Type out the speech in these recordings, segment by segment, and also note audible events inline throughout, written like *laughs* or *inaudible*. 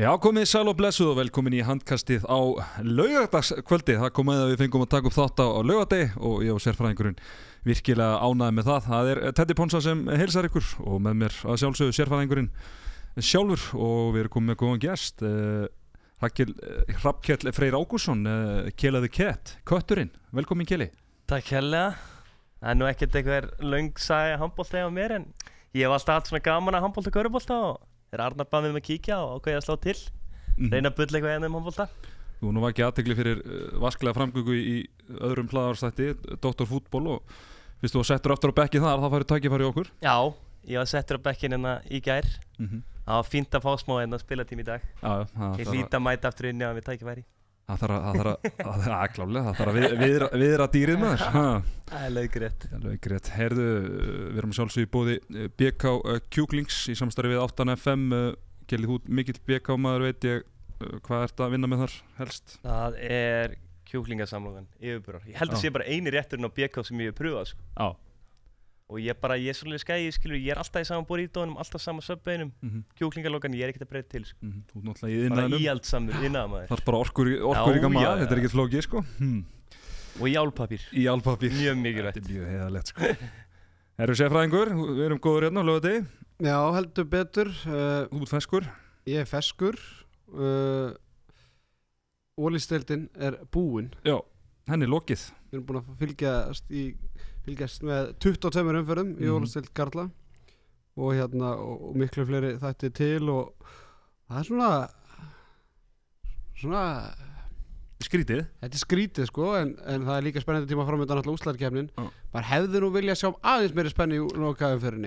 Já, komið sæl og blessuð og velkomin í handkastið á laugardagskvöldi. Það kom að við fengum að taka upp þátt á, laugadegi og ég og sérfræðingurinn virkilega ánaði með það. Það er Teddy Ponsa sem heilsar ykkur og með mér að sjálfsögðu sérfræðingurinn sjálfur og við erum komið með góðan gæst. Uh, Hrafkjell Freyr Ágússon, uh, Kjelaði Kett, Kötturinn. Velkomin Kjeli. Takk helga. Það er nú ekkert eitthvað langsæði handbólta á mér en ég hef alltaf hatt svona gaman að handbólta þegar Arnar mig um að kíkja og ákveði að slá til Mhm. reyna að bulla eitthvað ennum handbólta Þú nú var ekki aðtegli fyrir uh, vasklega framgöngu í öðrum hlaðarstætti, Dr. Fútból og fyrst þú var settur aftur á bekki þar, það færi tækifæri okkur. Já, ég var settur á bekkin hérna í gær Mm -hmm. Það var fínt að fá smá hérna spilatími í dag Já, já, Ég þarf að- að mæta aftur inn að við tækifæri það þarf að, það klálega, það þarf að við- viðra, viðra dýrið. *laughs* Ha, Það er löggrétt Alveg greitt. Herðu, uh, við erum sjálfsög í bóði uh, BK uh, Kjúklings í samstarfi við 8FM. Uh, Gelið þú mikill BK maður veit ég, hvað ert að vinna með þar helst? Það er kjúklingasamlogan, yfirbúrar Ég held að Já. sé bara eini rétturinn á BK sem ég hef pröfað sko. Já. Og ég bara, ég er svolítið skæði, skilur, ég er alltaf í saman burrítónum, alltaf sama söpbeinum Mm -hmm. Kjúklingalogan, ég er ekkert að breyta til sko. Þú er náttúrulega í Bara innæðinum. íaldsamur innaðamaður Það er bara orkur, orkur gamma, já, þetta er ekkert flókið sko. Hmm. Og í álpapír Í alpapír. Mjög mikilvægt. Þetta er mjög heiðalegt sko. *laughs* Herru sérfræðingur, við erum góður hérna á lögadegi. Já, heldur betur. Uh, Þú ert feskur. ég er feskur. Uh, Ólisteildin er búinn. Já, henni er lokið. Við erum búin að fylgjast, í, fylgjast með 22 umferðum í Mhm. Ólisteild Garla og, hérna, og, miklu fleiri þætti til og það er svona svona Skrítið. þetta er skrítið sko en, en það er líka spennandi tíma framöndan alltaf úslæðarkefnin Já. maður hefði nú vilja sjá aðeins meiri spenni í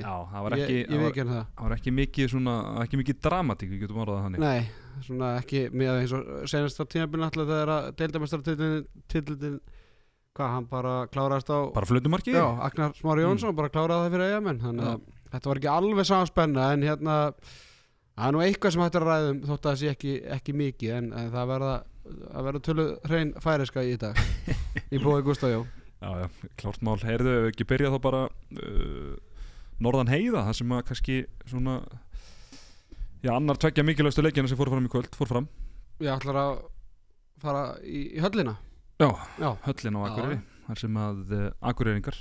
Já, það var ekki, ég, ég var, það var ekki mikið svona, ekki mikið dramatík, við getum orðað þannig. Nei, svona ekki með eins og senast á tímabilið alltaf þegar að deildamestartillin hvað, hann bara kláraðist á Bara flötumarki? Já, Agnar Smári Mm. Jónsson bara kláraði það fyrir eigamenn þannig að þetta var ekki alveg saman spenna en hérna það er nú eitthvað sem hættir að ræðum þótt að það sé ekki, ekki mikið en, en það verða að verða tölu hrein færiska í dag í bóði Gustaf Jó Já, já, klárt mál. Heyrðu, ef við ekki byrja þá bara uh, Norðan heiða, það sem að kannski svona Já, annar tveggja mikilvægstu leikina sem fór fram í kvöld, fór fram Ég ætlar að fara í, í höllina Já, Já, höllin á. Akureyri þar sem að uh, Akureyringar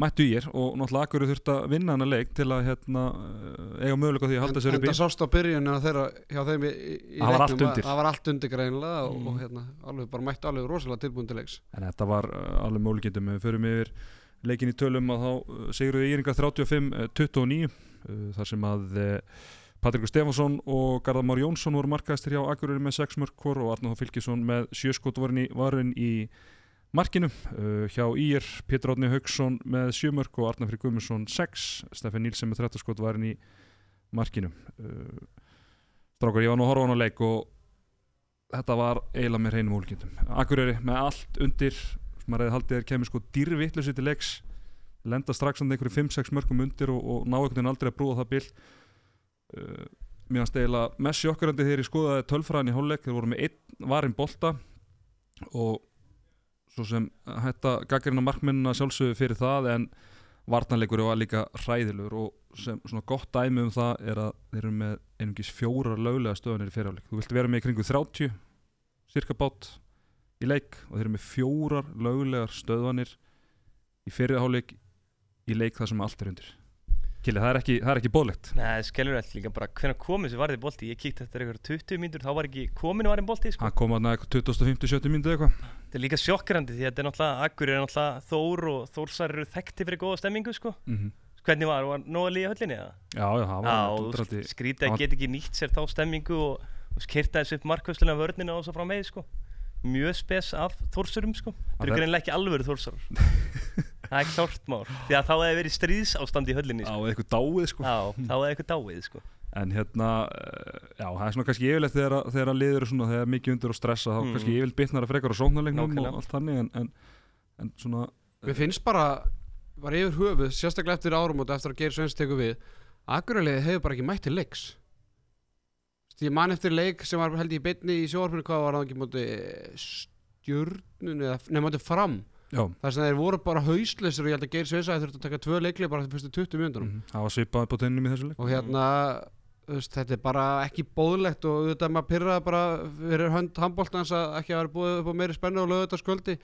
mættu í er og náttúrulega Akureyri þurfti að vinna hana leik til að hérna, uh, eiga möguleika því að halda sér en upp í það sást á byrjunina þeirra hjá þeim í, í, Það var að-. Það var allt undir greinilega og, Mm. og hérna, alveg bara mættu alveg rosalega tilbúin til leiks En þetta var uh, alveg möguleikindum við förum yfir leikin í tölum að þá uh, sigruðu Íringa 35-29 uh, þar sem að Patrikur Stefansson og Garðar Már Jónsson voru markaðistir hjá Akureyri með 6 mörg hvor og Arnáð Fylkisson með 7 skot varin í, varin í markinu. Uh, hjá Ír, Pétur Átni Haugsson með 7 mörg og Arnar Frið Guðmundsson 6, Stefán Nílsen með 13 skot varin í markinu. Uh, Strákar, ég var nú að horfa á hana leik og þetta var eiginlega með hreinum ólíkindum Akureyri með allt undir sem maður hefði haldið er kemur sko dýrvittlusi til leiks lenda strax hann einhverju 5-6 mörgum undir og, og ná einhvern veginn aldrei að brúa það bil uh, mér fannst eiginlega mest sjokkurandi þegar ég skoðaði tölfræðin í hálfleik þeir voru með einn varinn bolta og svo sem hætta gaggarinn á markmennina sjálfsögðu fyrir það en varnanleikur var líka hræðilegur og sem svona gott dæmi um það er að þeir eru með einungis fjórar löglega stöðanir í fyrirháleik þú viltu vera með í kringu 30 cirka bát í leik og þeir eru með fjórar löglegar stöðvanir í fyrirháleik í leik þar sem allt er undir Kili, það er ekki, það ekki bóðlegt Nei, skellur allt líka bara Hvernig komið sér varðið bolti Ég kíkti eftir eitthvað 20 mínútur Þá var ekki kominu varðin bolti sko. hann kom að næða 2050-70 mínúti eitthvað Þetta er líka sjokkrandi Því að þetta er náttúrulega Akkur er náttúrulega Þór og Þórsar eru þekkti fyrir góða stemmingu sko. mm Hvernig var, var nóg að líða höllinni eða? já, já, það var útrati skrítið að geta ekki nýtt sér þá stemmingu og, og skirta þessu upp markvæslega vörnina sko. mjög spes af þórsurum sko. það Það eru er- greinlega ekki alvöru þórsar *laughs* það er klárt mál því að þá hefði verið stríðsástand í höllinni á sko. eitthvað dáið sko já, þá hefði eitthvað dáið sko. en hérna, eh, já, það er svona kannski yfirleitt þegar, þegar að liður er svona, þegar er mikið undir og stressa þá Mm. kannski yfirleitt bitnar að frekar á sóknarleiknum og allt þannig en, en, en svona Mér finnst bara, bara yfir höfuð sérstaklega eftir árum og eftir að Geir Svens tekur við Akureyliði hefur bara ekki mætt til leiks Þú veist, Ég man eftir leik sem var held í beinni í sjóarfinu hvað var það ekki móti stjörnun eða nefn móti fram þar sem þeir voru bara hausleysir og ég held að Geir Svens að þurfti að taka tvö leikli bara því fyrstu 20 mínútur mhm, það var svipað på tennum í þessu leik. Og hérna veist, þetta er bara ekki bóðlegt og er maður pyrraði bara fyrir hönd handbóltans að ekki að vera búið upp á meiri spennu og lögu þetta sköldi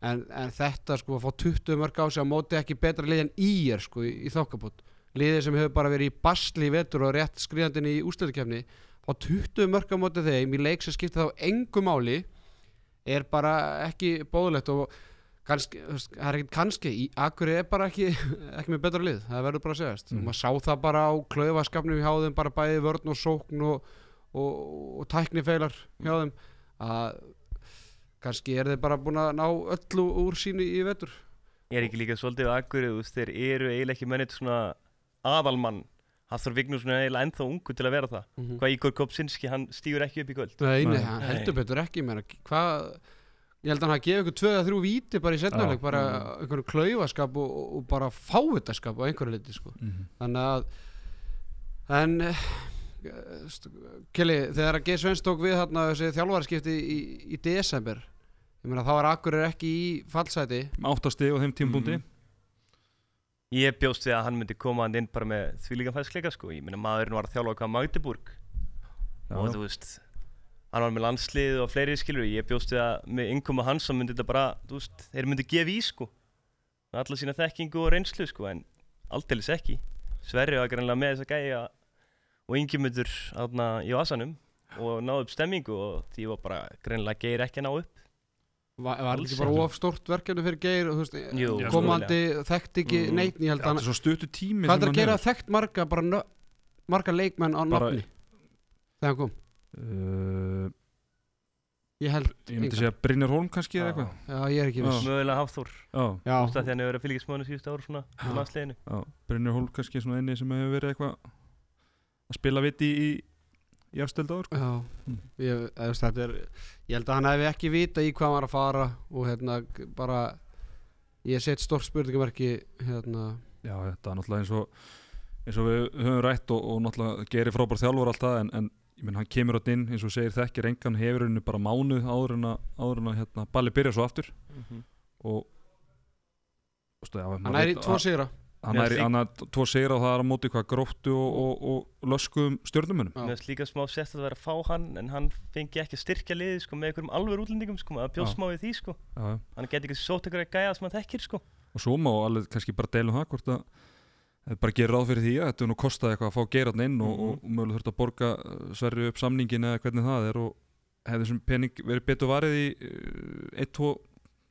en, en þetta sko að fá 20 mörg á sig á móti ekki betra lið en í er sko í, í þokkabót. Liðið sem hefur bara verið í basli í vetur og rétt skriðandinn í ústöðukefni fá 20 mörg á móti þeim í leik sem skipta þá engu máli er bara ekki bóðlegt og kannski, það er ekkert kannski í Akuri er bara ekki, *laughs* ekki með betra lið það verður bara að segjast. Mm. maður sá það bara á klaufaskapnum hjá þeim bara bæði vörn og sókn og, og, og tæknifeilar hjá þeim að kannski er þeir bara búin að ná öllu úr sínu í vetur. Ég er ekki líka svolítið á Akureyri, þú veist, þeir eru eiginlega ekki mennit svona aðalmann. Hafþór Vignursson er eiginlega ennþá ungu til að vera það. Mm Hvað Ígor Kopsinski, hann stígur ekki upp í kvöld. Nei, nei, Nei. heldur betur ekki hvað ég held að hann hafi gefið eða þrjú víti bara í setnuleik, Já. bara einhverju klaufaskap og, og bara fávitaskap á einhverju liti sko. Mhm. þannig að en eh, Kelly, þegar að Geir Svens tók við þarna þessi þjálfarskipti í, í desember ég meina þá var Akkurir ekki í fallsæti áttasti á þeim tímpúndi Mhm. Ég bjóst við að hann myndi koma hann inn bara með þvílíkan fæðsleika sko Ég meina maðurinn var að þjálfa hvað Magdeburg og þú veist hann var með landslið og fleiri skilur ég bjóst við að með yngum hans þá myndi þetta bara, þú veist, þeir myndi gefa í sko. Með alla sína þekkingu og reynslu sko en aldeilis ekki. Sverri var greinlega með þess að gæja og yngi myndur aðna í vasanum og náðu upp stemmingu og því var bara greinlega geir ekki að ná upp. Var, var Alls ekki bara ekki. of stórt verkefni fyrir Geir og, þú veist, Jú, komandi þekkt ekki Mm. neitt ég held að þetta hann er svo stuttu tími hvað er að gera þekkt marga marga leikmenn á Bara- nafni þegar hann kom Uh, ég held ég myndi segja Brynjar Holm kannski eða eitthvað. Já ég er ekki viss. Mögulega Hafþór. Já, já, þú veist að því hann hefur verið að fylgjast með hann síðustu ára svona í Já. landsliðinu. Já, Brynjar Holm kannski svona einni sem hefur verið eitthvað að spila viti í í afstöld áður sko. já. Mm. ég, eða, þú veist, þetta er, ég held að hann hefði ekki vita í hvað hann var að fara og hérna g- bara ég set stórt spurningamarki hérna. Já, þetta er náttúrulega eins og eins og við höfum rætt og, og náttúrulega gerir frábær þjálfur alltaf en, en ég menn hann kemur átt inn eins og segir þekkir engan hefur henni bara mánuð áður en að, áður en að hérna, balli byrja svo aftur og Stu, já, hann er í tvo sigra hann er í er tvo sigra og það er á móti hvað gróttu og, og, og löskuðum stjórnumunum. Mér finnst líka smá sérst að vera að fá hann en hann fengi ekki að styrkja liðið sko, með einhverjum alveg útlendingum sko, maður bjóst Já. smá við því sko. hann geti ekki sótt einhverja gæja sem hann þekkir sko. og svo má alveg kannski bara deilum það hvort að það bara gerir ráð fyrir því að þetta er nú kostað eitthvað að fá geirann inn og, Mhm. og, og mögulega þurft að borga uh, sverri upp samningin eða hvernig það er og hefði þessum pening verið betur varið í uh, eitt, tvo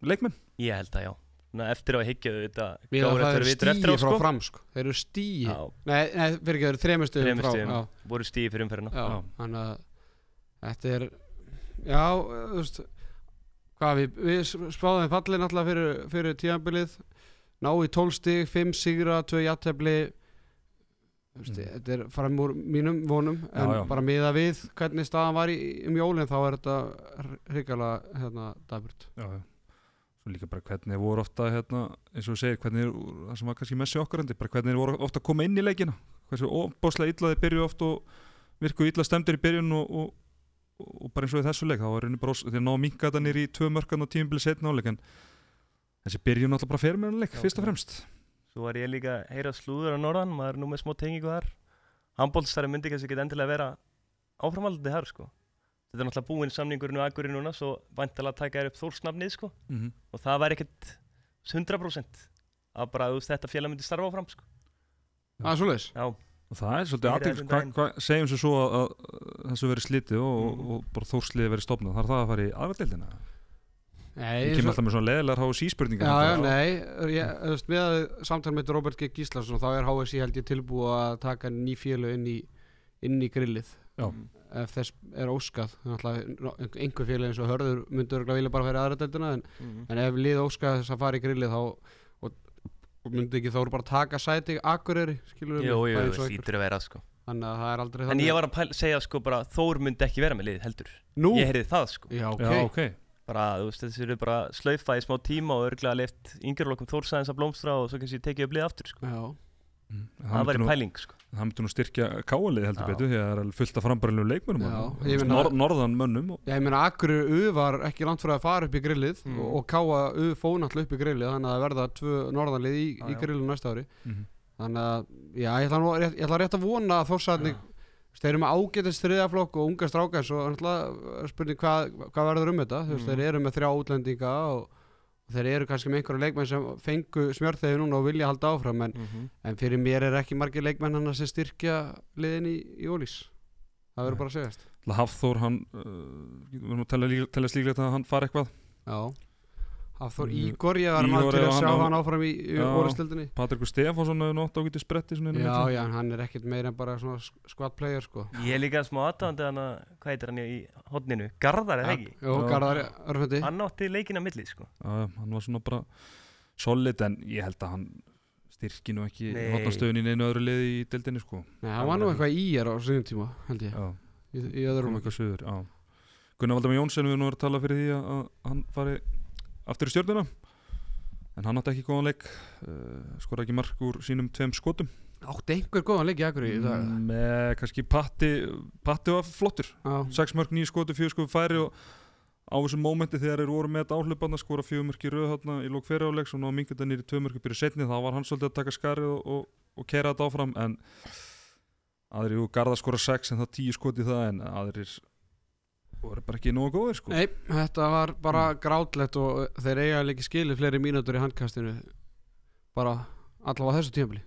leikmenn? Ég held að já. Ná, eftir að higgja þetta Við gáir það eftir eru á frá sko. fram sko. þeir eru nei, nei fyrir ekki, þeir eru Þremur frá voru stíi fyrir umferðina. Þannig að þetta er já, þú veist hvað við, við spáðum fallin alltaf fyrir, fyrir tíðanbilið ná í 12 stig, 5 sigra 2 játefli Mm. þetta er fram úr mínum vonum en Já, já. bara miða við hvernig staðan var í, um jólinn þá er þetta hrikalega hérna daburt svo líka bara hvernig voru ofta hérna, eins og þú segir, hvernig er, það sem var kannski messi okkarandi, bara hvernig voru ofta að koma inn í leikina hversu óbáslega illaði byrju oft og virku illa stemdir í byrjun og, og, og bara eins og í þessu leik þá var rauninni bara, þeir ná að minka þetta nýr í tvö mörkan og tímubili setna áleik en þessi byrjun alltaf bara fer með hann leik, Já, fyrst og já. fremst. Svo var ég líka að heyra slúður á norðan maður er nú með smá tengingu þar. Handbólstari myndi kannski ekki endilega vera áframaldið þar sko. Þetta er náttúrulega búinn samningurinn og agurinn núna svo vantilega að taka þér upp þórsnafnið sko. Mm -hmm. og það væri ekkert 100% að bara þú veist þetta félag myndi starfa áfram sko. Að svoleiðis. Já, og það er svolítið aðeins, hvað hva, segjum sér svo að, að þessu verið slitið og, Mhm. og bara þórsliði verið stopnað, þarf það að fara í aðvaldildina Nei, ég kem alltaf með svona leðilegar HSI spurningar Já, já, nei, ég, þú veist, með að samtal með Robert G. Gíslason þá er HSI held ég tilbúið að taka ný félög inn í, inn í grillið. Já. ef þess er óskað. Að einhver félög eins og hörður myndur vilja bara færa aðra deildina en, Mhm. en ef lið óskað þess að fara í grillið þá og, og myndi ekki þá bara taka sæti Akureyri, skilur Jú, jú, jú, hlýtur að vera sko. Þannig að það er aldrei En ég var að segja sko bara Þór myndi ekki vera með liðið heldur. Nú, Ég heyrði það sko. Já, ok, já, ok bara, þú veist, þessi eru bara slaufa í smá tíma og örglega leift yngjörlokum Þórsæðins að blómstra og svo kannski tekið upp lið aftur sko. já. Mm. það það væri pæling sko. það myndi nú styrkja káalið heldur Já. betur því að það er fullt af og meina- nor norðan mönnum og, Já, ég meina Akureyri U var ekki langt fyrir að fara upp í grillið Mm. og, Káa U fóð náttúrulega upp í grillið þannig að það verða tvö norðanlið í, í já. grillið næsta ári mm þannig að, já, ég ætla, nú, rétt, ég ætla rétt að vona að þórsæðni þeir eru með ágætist þriðaflokk og unga stráka en svo spurning hvað, hvað verður um þetta. Mhm. þeir eru með þrjá útlendinga og, og þeir eru kannski með einhverja leikmenn sem fengu smjörþegi núna og vilja halda áfram en, Mhm. en fyrir mér er ekki margir leikmenn hann sem styrkja liðin í, í Ólís. Það verður bara að segjast. Hafþór, hann uh, við erum að tella, tella slíklegt að hann fari eitthvað. Já Hafþór Mm, Ígor, ég var maður til já, að sjá hann áfram í, Já. Ólistildinni Patrikur Stefánsson hefur nátt spretti á Já, milli. já, en hann er ekkert meira en bara svona squad player sko Ég er líka smá aðdáðandi hann að, hvað heitir hann í hodninu? Garðar, eða ekki? Já. Garðar Örfundi Hann átti leikina milli, sko. Já, já, hann var svona bara solid en ég held að hann styrki nú ekki Nei. hotnastöðun í neinu öðru liði í deildinni sko Nei, hann var nú eitthvað í er á sinni tíma, held ég Já, Í, öðrum kom eitthvað söður já. Gunnar Valdemar Jónsson við erum nú verið að tala fyrir því að, að hann fari aftur í stjórnuna en hann átti ekki góðan leik uh, skora ekki mark úr sínum tveim skotum. Átti einhver góðan leik í í dag? Mm, með kannski patti patti var flottur, Já, sex mörg nýju skotu fjögur skotu færi og á þessum mómenti þegar þeir voru með þetta áhlaupanna skora fjögur mörg í röð þarna í lók fyrir áleik og ná mingjönda nýri tvö mörg byrju setni þá var hann svolítið að taka skarið og, og, og kera þetta áfram en aðrir, jú, Garða skora sex en það tíu skoti í það en aðrir voru bara ekki nógu góðir sko. Nei, þetta var bara grátlegt og þeir eiga ekki skilið fleiri mínútur í handkastinu bara allavega þessu tímabili.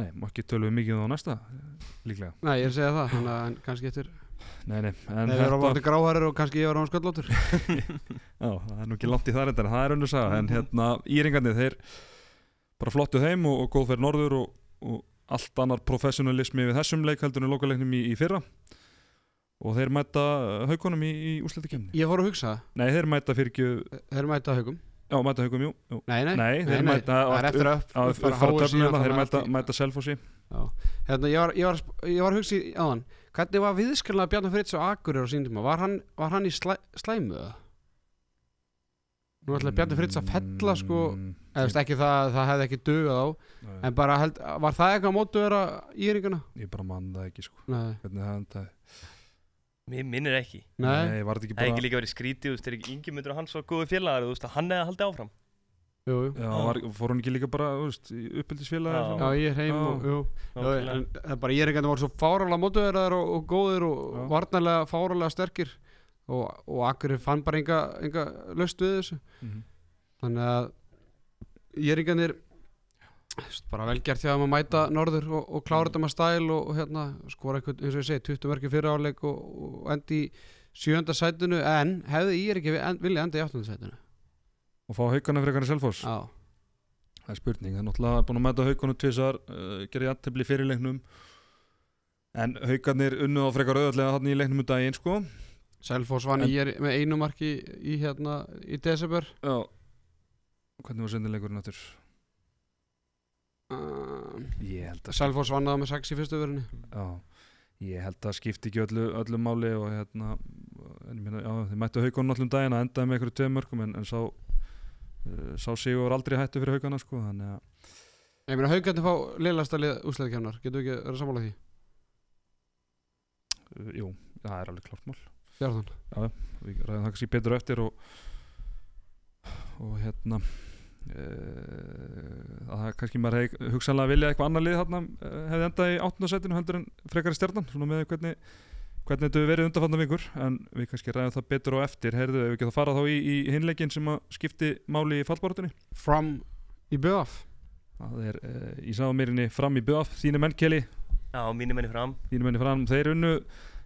Nei, má ekki tölum við mikið um á næsta líklega. Nei, ég er að segja það, þannig að en kannski eftir Nei, nei, en á bátti gráhærir og kannski ég var á hann sköllóttur *laughs* Já, það er nú ekki langt í reyndar en það er önnur saga. En hérna íringarnir þeir bara flottu heim og, og góð fyrir norður og, og allt annar professionalismi við þessum leik heldur en lokaleiknum í, í fyrra og þeir mæta haugunum í, í úslitakemni Ég fór að hugsa, Nei, þeir mæta fyrir ekki þeir mæta haugum Já, mæta haugum, jú, jú. Nei, nei, Nei, þeir mæta það er eftir að á upp, uppfara töfnuna, þeir mæta, mæta Selfossi. Hérna, ég ég ég var að hugsa í áðan. Hvernig var viðskilnaði Bjarnar Fritz og Akureyri á síndum var hann, var hann í slæ, slæmu eða? Nú ætlaði Bjarni Fritz að fella sko. Mm, eða veist ekki það, það hefði ekki dugað á. Nei, en bara held, var það eitthvað mótu vera í yringuna? Ég bara mann það ekki sko. Nei, Hvernig það endaði Mér minnir ekki. nei, var þetta ekki Það hefði bara ekki líka verið skrítið, þú veist, þeir ekki yngi myndur og hans var góðu félagar, þú veist, að hann hefði haldið áfram. jú, jú Já, var, fór hún ekki líka bara, þú veist, í uppeldisfélagi Já. Já, ég er heim Já. og, jú, Nákvæmlega. en það er bara ég er ekki að það voru svo fáralega mótuverðar og, og góðir og Já. varnarlega fáralega sterkir og, og Akureyri fann bara enga, enga löst við þessu Mhm. þannig að ég er ekki að bara vel gert hjá þeim að mæta norður og, og klára þetta með stæl og, og hérna skora eitthvað, eins og ég segi, 20 verki fyrir áleik og, og endi í sjönda sætinu. En hefði ég ekki en, vilja enda í áttunda sætinu? Og fá haugana fyrir eitthvað Selfoss? Já, Það er spurning, það er náttúrulega búin að mæta haugunum tvisar uh, Gerði jættibli fyrir leiknum. En haugarnir unnu á frekar auðvitað hann í leiknum um daginn, sko. Selfoss vann En- í er með einu marki í hérna í desember. Já. Hvernig var sendileikurinn áttur? Uh, að Selfoss vann það með 6 í fyrstu verinu Já, ég held að skipti ekki öllu, öllu máli og hérna meina, já, þeir mættu haugunum allum daginn að endaði með einhverju tveim mörgum en, en sá uh, sá sigur aldrei hættu fyrir haugana sko, þannig að Ég meina haugandi fá liðlasta lið úsleðikefnar Getur við ekki verið sammála því? uh, jú, það er alveg klart mál. Fjarðan. Við ræðum það kannski betur eftir og og hérna að það kannski maður hefði hugsanlega vilja eitthvað annar lið þarna uh, hefði endað í áttundarsætinu heldur en frekar í stjarnan svona með hvernig hvernig þetta hefur verið undanfanna vikur. En við kannski ræðum það betur á eftir. Heyrðu, ef við getum að fara þá í, í hinleikin sem að skipti máli í fallbortunni From í BF það er uh, í sámýrinni fram í BF þínu menn Kelly, Já, mínu menni fram. þínu menni fram. Þeir unnu,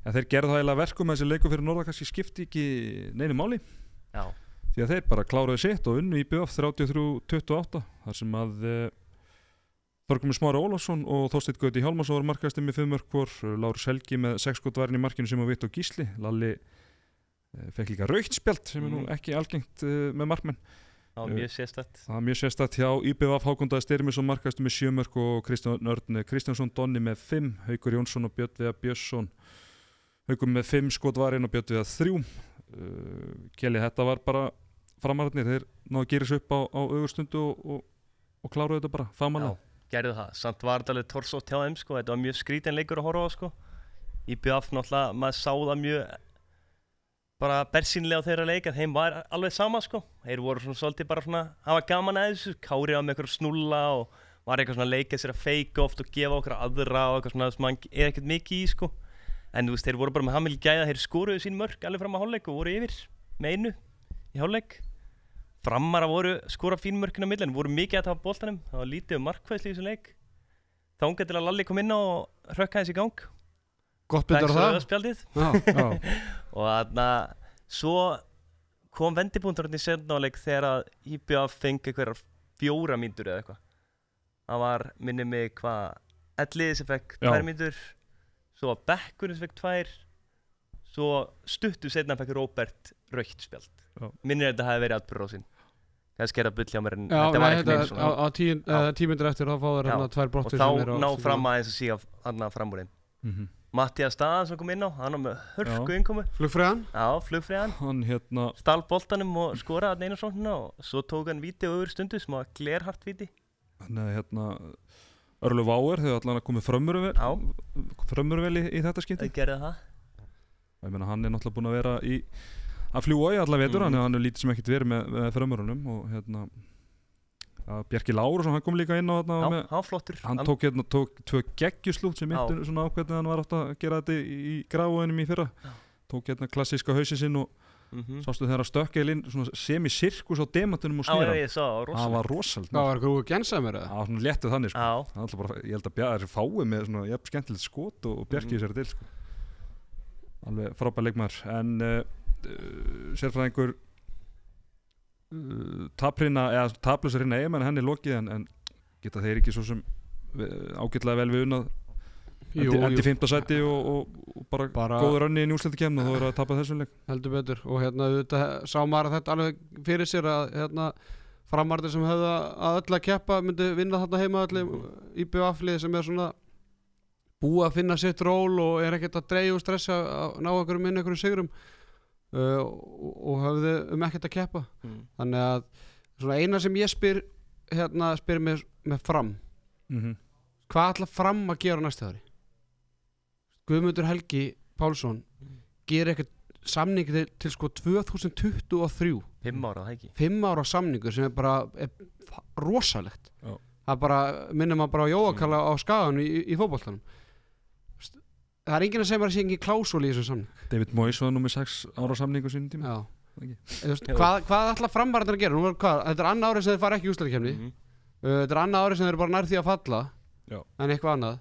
ja, þeir gerðu það eiginlega verkum að þessi leiku fyrir norða kannski skipti ekki neinu máli? Já, því að þeir bara kláruðu sitt og unnu í BF 33-28 þar sem að uh, Þorgumur Smári Ólafsson og Þorsteinn Gauti Hjálmarsson var markastum með 5 mörg hvor Lárus Helgi með 6 skot varin í markinu sem var vitt og gísli Lalli uh, fekk líka raukt spjald sem er nú Mhm. ekki algengt uh, með markmenn það var mjög sérstætt. það er mjög sérstætt hjá IBF Hákondaði Styrmisson markastum með 7 mörg og Kristján Örn Kristjánsson Donni með 5 Haukur Jónsson og Björn Björnsson Haukur með 5 skot varin og Björn Viða 3 uh, Kelly þetta var bara framararnir, þeir náðu að gera sér upp á, á augustundu og, og, og kláruðu þetta bara famalega. Já, gerðu það. Samt var þetta alveg torsótt hjá þeim, sko. Þetta var mjög skrítin leikur að horfa á, sko. Í BF náttúrulega, maður sá það mjög bara bersýnilega á þeirra leik að þeim var alveg sama, sko. Þeir voru svona svolítið bara svona, hafa gaman að þessu, kári á með eitthvað snulla og var eitthvað svona að leika sér að feika oft og gefa okkur aðra og eitthvað svona sem hann er ekkert mikið í, sko. en þú veist, þeir voru bara með hamil gæða þeir skoruðu sín mörg alveg fram að hálfleik og voru yfir með einu í hálfleik framara voru skora fín mörgin á millin voru mikið að tafa boltanum. Það var lítið um markvæðsli í þessum leik. Þánga til að Lalli kom inn á og rökka þessi í gang. Gott byrjar það. spjaldið. Já, Já, *laughs* og þarna svo kom vendipunkturinn í setnáleik þegar að IBF fengi einhverjar fjóra mínútur eða eitthvað. Það var, minni mig hvað Elliði sem fekk tvær mínútur svo Bekkurinn sem fekk tvær svo stuttu setna fekk Róbert raukt spjald. Minnir þetta hafi verið atbyrðrósin er það bull hjá mér en Já þetta nei, var ekki þetta, meina á, á tímyndir eftir þá fá þeir Já. hérna tvær og brottir þá á ná fram aðeins að síga hann fram úr þeim. Mhm. Mattias Staðan sem kom inn á, hann var með hörku innkomu. Flugfræðan já, flugfræðan hann hérna stál boltanum og skoraði hann einu svona og svo tók hann víti og öfur stundu sem var glerhart víti. Hann er hérna Örlu Váer þegar allan að komið frömmur vel, Já. frömmur vel í, í þetta skipti. Það gerði það. Ég meina hann er náttúrulega búin að vera í að fljúa í alla vetur, Mhm. hann, er- hann er lítið sem ekkert verið með, með frömmurunum og hérna að Bjarki Láru, hann kom líka inn á þarna já, með, hann flottur hann tók hérna tók tvö geggjuslút sem myndur svona ákveðin hann var átt að gera þetta í, í gráinum í fyrra Já. tók hérna klassíska hausin sinn og Mhm. sástu þegar að stökka inn svona semi-sirkus á demantunum og snýra það var rosald Hvað var grúi gensamir eða? það var svona léttið þannig sko. Það er bara, ég held að Bjarki þessi fái með svona jafn skemmtilegt skot og, Bjarki í þessari til sko. alveg frábær leikmaður en uh, sérfræðingur uh, taprina eða taplusarina eigamenn henni lokið en, en geta þeir ekki svo sem uh, ágætlega vel við unnað? Endi, endi jú, fymta sæti og, og, og bara, Bara- góður önni í njúsleiti kemna þú eru að tapa þessum leik. Heldur betur. Og hérna þetta, sá maður þetta alveg fyrir sér að hérna framarðir sem hefðu að öll að keppa myndi vinna þarna heima allir í BF-lið sem er svona búið að finna sitt ról og er ekkert að dreigja og stressa að ná einhverjum inn einhverjum sigrum uh, og, og höfðu um ekkert að keppa. Mm. þannig að svona eina sem ég spyr hérna spyr með, með fram. Mm -hmm. hvað ætla fram að gera næsta ári? Guðmundur Helgi Pálsson gerir eitthvað samning til, til sko 2023 fimm ára, það ekki? Fimm ára samningur sem er bara er rosalegt. Já. það bara, minnum maður bara á Jóakalla á skagan í, í fótboltanum það er enginn að segja að sé engin klásúli í þessum samning David Moyes var nú með 6 ára samningu sínum tíma. Ekki. Veist, hvað, hvað ætla framvarðar að gera Nú hvað, þetta er annað árið sem þeir fara ekki í úslæðikefni Mhm. uh, þetta er annað árið sem þeir eru bara nær því að falla Já. en eitthvað annað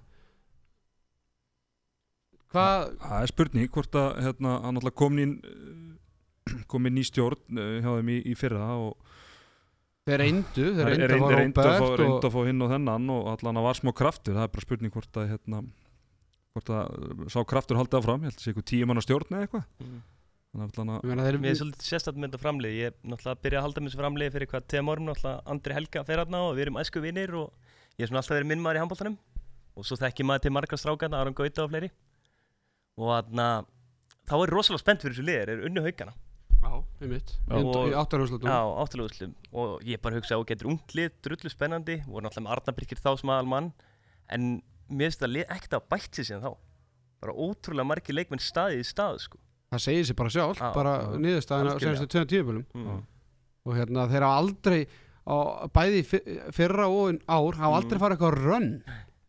hvað Það er spurning hvort að hérna, hann alltaf kom inn kom inn í stjórn uh, hjá þeim í, í fyrra og þeir reyndu þeir Það reyndu að fá fá, Robert reyndu og, að fá hinn og þennan og allan að var smá kraftur, það er bara spurning hvort að hérna, hvort að uh, sá kraftur haldið áfram, ég held að sé eitthvað tíu manna stjórn eða eitthvað, Mhm. þannig að allan að ég meina, þeir, Mér er svolítið sérstætt með þetta framlið Ég er náttúrulega að byrja að halda með þessu framlið fyrir hvað tegum árum náttúrulega Andri Helga fer hérna og við erum æsku vinnir og ég er svona alltaf verið minn maður í handbóltanum og svo þekki maður til marga strákarna Aron Gauta og fleiri. Og þarna þá er rosalega spennt fyrir þessu liðir, er unnu haugana. Já, einmitt. Í- Og- í áttarhúslutum Já, úrslum og ég bara hugsa og getur ungt lið, drullu spennandi. Voru náttúrulega með Arnabyrkir þá sem aðal mann en mér finnst það ekkert að bætt sér síðan þá bara ótrúlega margir leikmenn staðið í stað sko. það segir sér bara sjálf Já, bara niðurstaðina á senstu tveim tíðbölum mm. og hérna þeir hafa aldrei á, bæði fyrra og ár hafa aldrei Mm. farið eitthvað rönn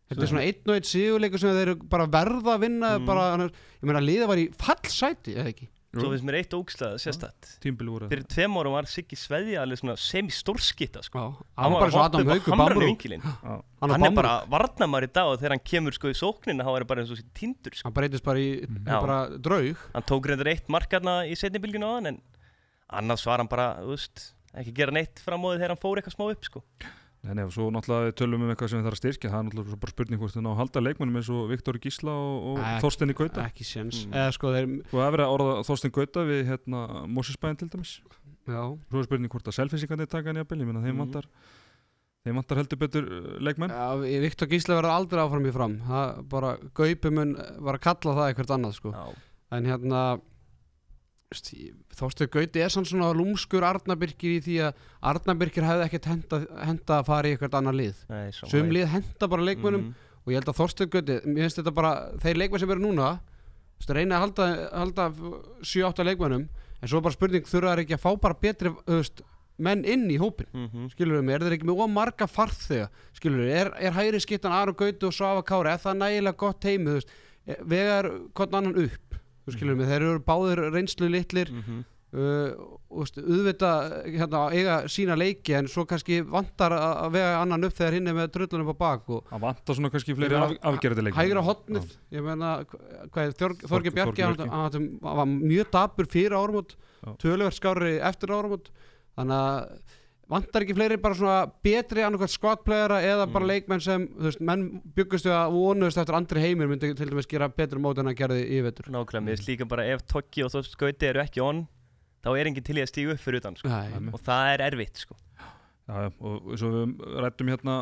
þetta er svona einn og einn sigurleikur sem þeir eru bara verða að vinna Mm. bara, annars- ég meina liða var í fallsæti eða ekki Svo finnst mér eitt ógslag sérstætt Fyrir tveim árum var Siggi Sveði alveg svona semi-stórskitta sko. Hann var bara svo Adam vinkilinn Já. hann, Hann var er bara varnamar í dag og þegar hann kemur sko í sóknina þá er það bara eins og sér tindur sko. hann breytist bara í. Já. bara draug Hann tók reyndar eitt markarna í setni bylginu á hann en annars var hann bara, þú veist ekki gera neitt fram á því þegar hann fór eitthvað smá upp sko. Nei, og svo náttúrulega við tölum um eitthvað sem við þarf að styrkja. Það er náttúrulega bara spurning hvort þið ná að halda leikmannum eins og Viktor Gísla og, og Ek- Þorstein í Gauta. ekki séns. Mm. eða sko þeir og það er verið að orða Þorstein Gauta við hérna, Mósisbæðin til dæmis. Já, svo er spurning hvort að selfinsingandi taka hann jafnvel ég meina þeim Mhm. vantar þeim vantar heldur betur uh, leikmenn. Já Viktor Gísla verður aldrei áfram í fram. Það bara Gaupi mun var að kalla það Þorstu Gauti er sann svona lúmskur Arnabyrkir í því að Arnabyrkir hefði ekkert henda, henda að fara í eitthvað annað lið. Nei, Sum lið henda bara leikmönnum Mhm. og ég held að Þorstu Gauti, mér finnst þetta bara þeir leikmenn sem eru núna reyna að halda, halda 7-8 leikmönnum en svo er bara spurning þurfa þær ekki að fá bara betri veist, menn inn í hópin Mhm. skilur við mig, er þeir ekki með ómarga farþega? Skilur við, er, er hægri skittan Aron Gauti og Svafa Kári er það nægilega gott heimi vegar hvern annan upp þú skilur mig, þeir eru báðir reynslu litlir Mhm. uh, og veist, auðvitað hérna, eiga sína leiki en svo kannski vantar að vega annan upp þegar hinn er með drullunum á bak og Það vantar svona kannski fleiri af, afgerði leikmenn hægra hotnið ég meina, Þorgi Bjarki hann, hann, var mjög dapur fyrir áramót Já. töluvert skári eftir áramót þannig að vantar ekki fleiri bara svona betri annarkvæmt skvatplegara eða bara Mm. leikmenn sem þú veist, menn byggustu að vonuðust eftir andri heimir myndi til dæmis gera betur mót en að gerði í vetur Nákvæmlega, mér finnst líka bara ef Toggi og Þorst Gauti eru ekki on þá er enginn til í að stígu upp fyrir utan sko. Nei, og það er erfitt sko. Já, já, og eins og við rættum hérna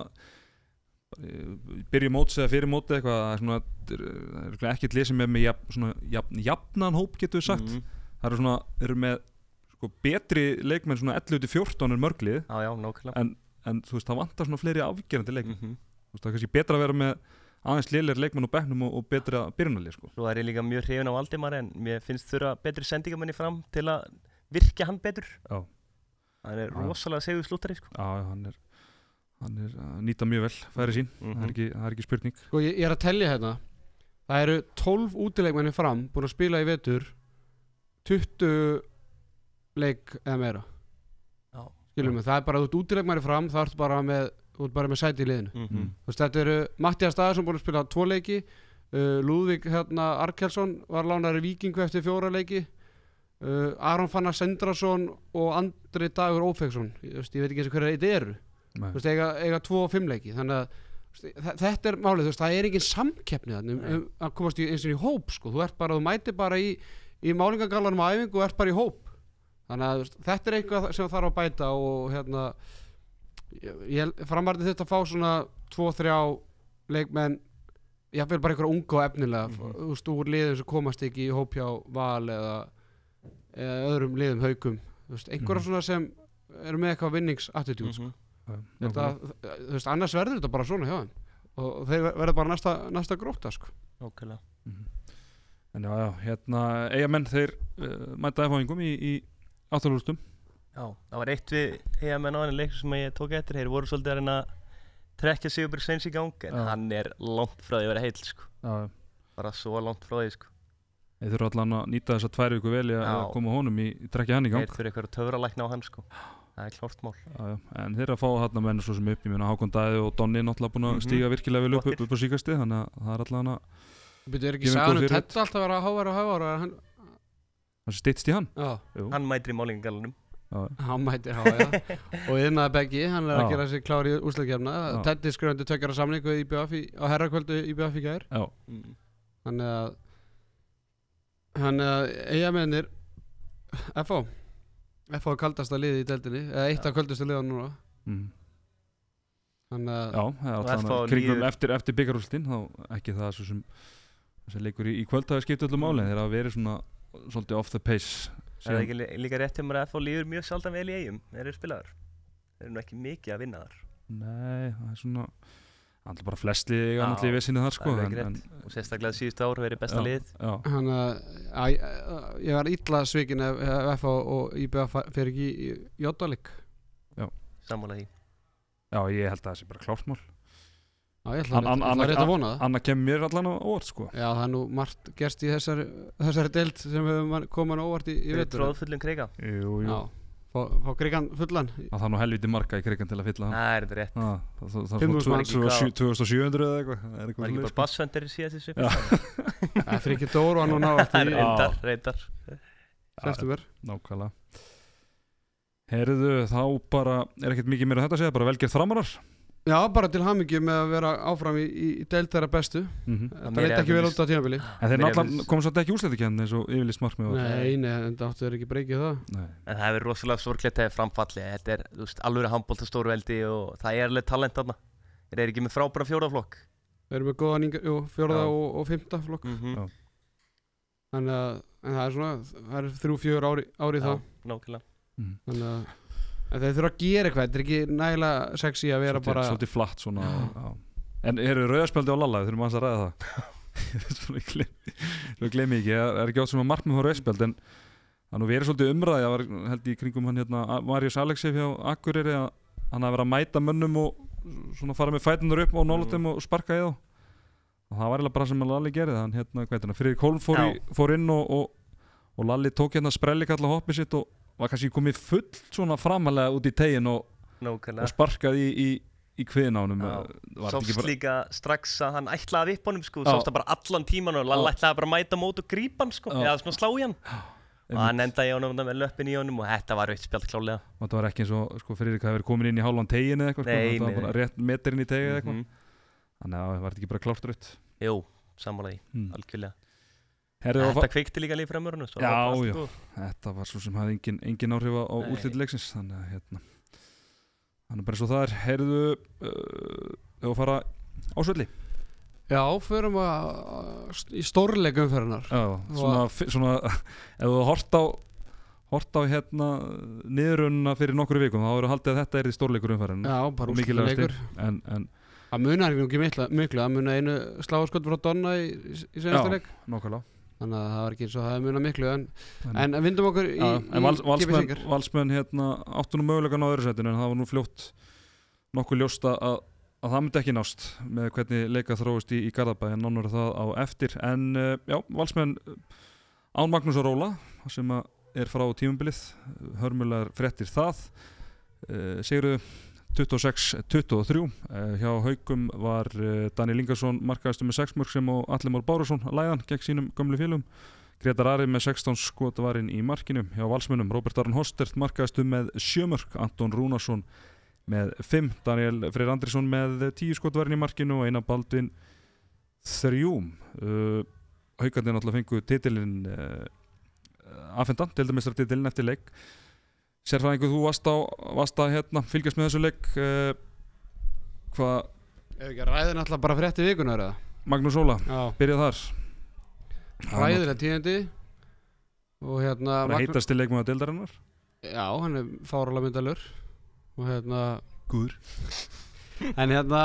eh, byrju móts eða fyrir móti eitthvað það er svona, það er örugglega ekkert lið sem er með jafn, svona, jafn, jafnan hóp getur við sagt Mhm. það eru svona, eru með sko, betri leikmenn svona 11-14 en mörglið Já, já, en, en þú veist, það vantar svona fleiri afgerandi leikmenn Mhm. þú veist, það er kannski betra að vera með aðeins liðlega leikmenn á bekknum og, og betra byrjunalið sko. Svo er ég líka mjög hrifin á Valdimar en mér finnst þurfa betri sendingamenni fram til að virkja hann betur Já. hann er Já. rosalega segur slúttari sko. já, hann er hann er að nýta mjög vel færi sín, það, Mhm. er ekki, það er ekki spurning Sko ég, ég er að tellja hérna Það eru 12 útileikmenni fram búin að spila í vetur 20 leik eða meira Já. Skilum við, það er bara þú ert útileikmenni fram það ert bara með, þú ert bara með sæti í liðinu. Mm. Þú veist, Þetta eru Mattias Staðarsson búin að spila tvo leiki uh, Lúðvík hérna, Arkelsson var lánar í Víkingu eftir fjóra leiki uh, Aron Fannar Sendrason og Andri Dagur Ófeksson ég, veist, ég veit ekki eins og hverja þetta eru. Þú veist, eiga, eiga tvo og fimm leiki þannig að þú þetta er málið, þú veist, það er engin samkeppni þannig um, um, að komast í, eins og í hóp sko. þú ert bara, þú mætir bara í, í málingagallanum á æfingu og ert bara í hóp þannig að veist, þetta er eitthvað sem þarf að bæta og hérna ég, ég framarði þetta að fá svona tvo, þrjá leikmenn ég vil bara eitthvað unga og efnilega mm veist, úr liðum sem komast ekki í hóp hjá val eða, eða öðrum liðum veist, einhverja Mhm. svona sem eru með eitthvað vinningsattitút sko. Mhm. Já, þetta, þú veist, annars verður þetta bara svona hjá þeim og þeir ver- verða bara næsta, næsta gróta sko. Nákvæmlega Mhm. En já, já, hérna, eigamenn þeir uh, mæta efáingum í, í áttalústum Já, það var eitt við EMN á henni leikur sem ég tók eftir þeir voru svolítið að reyna að trekja Sigurbjörg Sveins í gang en Já. hann er langt frá því að vera heill sko. Já, bara svo langt frá því sko. þeir þurfa allan að nýta þessa tvær viku vel í að Já. að koma honum í, í trekja hann í gang þeir þurfa eitthvað töfralækna á hann sko. það er klárt mál já, já. En þeir að fá hann menn svo sem upp Ég meina Hákon Dæði og Donni náttúrulega búin að Mhm. stíga virkilega vel upp, Flottir. upp, upp á síkasti Þannig að það er allan að Byrju, er ekki Gefum sagan góð um fyrirheit. Tetta alltaf að vera hávar og hávar og hann, það stýttst í hann já, hann mætir í málingagalunum já, hann mætir hávar já. *laughs* og yðnaði Beggi, hann er Já. að gera sig klár í úsleikjafna Já. Teddy samning við IBF í, á herrakvöldu IBF í gær já, mm. þannig að þannig að eigamennir FH FH er kaldasta liði í deildinni eða eitt Já. af kaldastu liðan núna mm. þannig að já það er að kringum líður- eftir, eftir byggarústin Þá ekki það svo sem þessi leikur í, í kvöld hafi skipt öllu máli Mm. Þeir hafa verið svona svolítið off the pace það er ekki lí- líka rétt hjá mér að FH líður mjög sjaldan vel í eigum þeir eru spilaðar þeir eru nú ekki mikið að vinna þar. Nei, það er svona er bara flestli eiga Já, náttúrulega í vesinni þar sko það er en, en, og sérstaklega síðustu ár verið besta Já. lið. já, hann að að- ég var illa svikin ef FH og IBF fer ekki í Jóttalik sammála því. Já, ég held að það sé bara klártmál Já, ég ætla An- rétt- að vona það. Anna kemur mér allan á óvart sko. Já, það er nú margt gerst í þessari, þessari deild sem hefur komað óvart í, í þeir eru vetur tróðfullum kreika Jú, jú. Já, fá, fá krigan fullan. Það þarf nú helviti marga í krigan til að fylla hann. Það er þetta rétt? Ah, Það það- það er 5.000 svona manns. 2700 2700 eða eitthvað Það er ekki bara sko. bassvendir í síðast þessu Já. *laughs* Það er frikið Dór var nú það er í Já. reyndar, reyndar. September Nákvæmlega. Herðu, þá bara er ekkert mikið meira um þetta að segja, bara velgerð framarar Já, bara til hamingju með að vera áfram í, í, deild þeirra bestu. Mm Það mér leit ekki vel út á tímabili. En þeir er náttúrulega komum svolítið ekki úsleitikend eins og yfirlist markmið var. Nei, nei, en það áttu þeir ekki breykið það. Nei. en það hefur rosalega sorglegt þegar framfalli. Þetta er alveg handbólta stórveldi og það er alveg talent þarna. Þeir eru ekki með frábæra fjóraflokk Þeir eru með jú, fjórða og, og fymta flokk. Mm Já. Þannig að, en það er svona, það er þrjú, fjör ári, ári það nákvæmlega. Mm. Þannig að, en þeir þurfa að gera eitthvað Þetta er ekki nægilega sexy að vera Svolítið, bara svolítið flatt svona já. En eru rauðarspjaldi á Lalla, við þurfum aðeins að ræða það. *laughs* Svo ég gleymi- svo ég gleymi ekki, það er ekki átt sem að markmið á rauðarspjald en það er nú verið svolítið umræði það var held ég í kringum hann hérna Marius Alexeif hjá Akureyri að hann hafi verið að mæta mönnum og svona fara með fætunar upp á nólutum og sparka í þá. Og það var eiginlega bara sem að Lalli gerði hann hérna, Friðrik Holm fór, í, fór inn og, og, og Lalli tók hérna sprelli kalla hoppið sitt og var kannski komið full svona framalega út í tegin og, og sparkaði í, í, í kviðin á var þetta Sást bara, líka strax að hann ætlaði að vippa honum sko. Sást það bara allan tíman og Já. ætlaði bara að mæta á mót og grípa hann sko. Eða svona slá í hann. Og hann endaði í honum með löppin í honum og þetta var rautt spjald klálega og það var ekki eins og sko, Friðrik hafi verið komin inn í hálfan tegin eða eitthvað sko, Nei, þetta var nei, bara rétt meterinn í tegið eða eitthvað. Mhm. þannig að það var ekki bara klárt rautt? Jú, því, hmm. algjörlega Herðu, Þetta kveikti líka líf fremurinn Já, já. þetta var svo sem hafði engin, engin áhrif á leiksins þannig að hérna. Þannig bara svo það er. Heyrðu uh, ef að fara ásvelli Já, förum að í stórleikum fyrir hennar Já, svona, svona *laughs* ef þú hort á hort á hérna niðurunna fyrir nokkru vikum þá eru haldið að þetta er í stórleikur umfærin Já, Og úrslitaleikur. En, en Það munar ekki miklu, miklu, það munar einu sláskot frá Donna í, í, í senasta Já. leik. nákvæmlega Þannig að það var ekki eins og það munar miklu En, en, vindum okkur í, í valsmenn, valsmenn hérna, áttu nú mögulegan á öðru setinu en það var nú fljótt nokkuð ljóst að, að það myndi ekki nást með hvernig leika þróist í, í Garðabæ en nánur það á eftir. En uh, já, valsmenn uh, Án Magnús og Róla sem er frá tímumbilið hörmulegar fréttir það. Uh, Sigurðu 26-23 uh, hjá Haugum var uh, Daniel Ingarsson markaðistu með 6 mörg sem og Allimór Bárusson læðan gegn sínum gömlu félum Gretar Ari með 16 skot varinn í markinu. Hjá valsmönum Robert Aron Hostert markaðistu með 7 mörg Anton Rúnarsson með 5 Daniel Freyr Andrisson með 10 skot varinn í markinu og Einar Baldvin 3 uh, Haugarnir náttúrulega fengu titilinn uh, afhendan, deildamestrar titilinn eftir leik Sérfræðingu, þú varst á, varst að hérna, fylgjast með þessu leik uh, hvað, Ef ekki að ræðin alltaf bara frétti vikunar eða? Magnús Óla Já, byrjað þar. Ræðilega tíðandi Og hérna Magnú- heitast til leikmaða deildarinnar. Já, hann er fáralega myndalur Og hérna Guður. *laughs* En hérna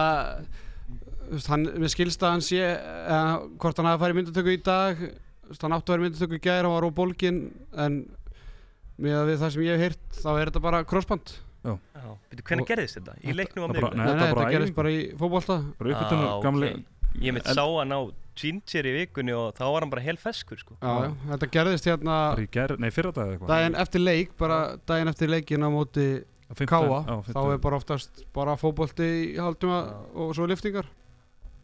hann, Mér skilst að hann sé eða, Hvort hann hafi farið myndatöku í dag. Hann átti að vera myndatöku í gær Hann var á bólgin En með við það sem ég hef heyrt Þá er þetta bara crossband. Hvernig gerðist þetta? Í leiknum á miðvikudag? Nei, þetta var bara í Ah, gamli Ég mitt sá hann á Ginger í vikunni og þá var hann bara hel feskur sko. Þetta gerðist hérna bara í ger, nei fyrra dag eitthvað. daginn eftir leik bara daginn eftir leikin á móti Káa þá er bara oftast bara fótbolti í halduma og svo liftingar.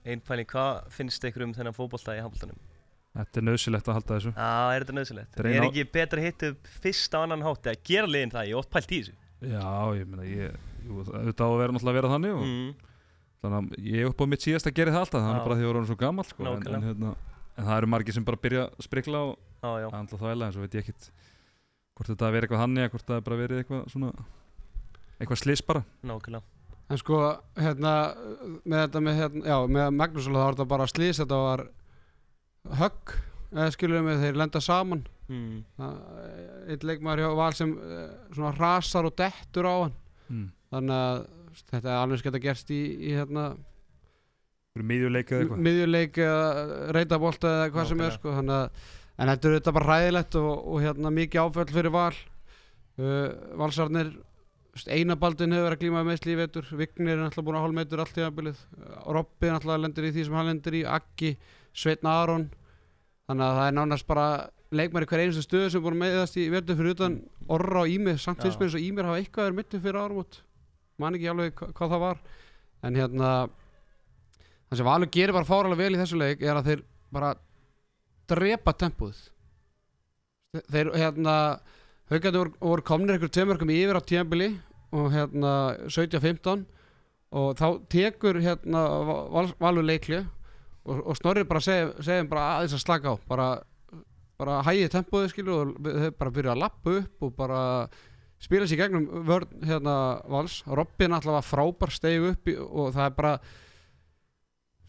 Einn pæling, hvað finnst ykkur um þennan fótbolta í handboltanum? Þetta er nöðsilegt að halda þessu Já, er þetta nöðsilegt? Þetta er ekki betra að hitta upp fyrst á annan hátt eða gera liðin það? Ég er oft pælt í þessu já, ég meina ég jú, þetta á að vera náttúrulega að vera þannig og, mm. þannig að ég er upp á mitt síðast að gera það alltaf þannig Já. bara því að ég orðinn svo gammal sko, en, en, hérna, en það eru margir sem bara byrja að sprikla og Já, já, er alltaf þvægilega en svo veit ég ekkit hvort þetta verið eitthvað þannig eða hvort það bara verið eitthvað svona eitthvað slis bara nákvæmlega en sko hérna með þetta með, hérna, já, með Magnús þá var þetta bara slís þetta var högg eða skilur við þeir lenda saman. Mm. einn leikmaður hjá Val sem eh, svona rasar og dettur á hann. Mm. þannig að þetta er alveg skemmt að gerst í, í hérna fyrir miðjuleik eða eitthvað? miðjuleik eða reytabolta eða hvað sem er sko, þannig að en þetta er þetta bara ræðilegt og, og hérna mikið áföll fyrir val. Uh, valsarnir einabaldin hefur verið að glíma með meðsli í vetur. Vignir er náttúrulega búin að hálf metur allt tíðanbilið Robbi náttúrulega lendir í því sem hann lendir í. Aggi, Sveitn Aron. Þannig að það er nánast bara leikmæri hver einustu stöðu sem er búin að meðast í vetur fyrir utan. Orra og Ímir samt finnst mér eins og Ímir hafa eitthvað er mittu fyrir árum man ekki alveg hva- hvað það var. En hérna það sem Valur gerir bara fáralega vel í þessu leik er að þeir bara drepa tempóð þeir hérna haugandi voru, voru komnir einhver tveimörkum yfir á tíðanbili og hérna 17-15 og þá tekur hérna val, Valur leikli og, og Snorri bara segja, segja bara aðeins að slaka á bara, bara hægið tempóði skilur og þeir bara byrja að lappa upp og bara spila sér gegnum vörn hérna vals. Robin alltaf var frábær stegu upp í, og það er bara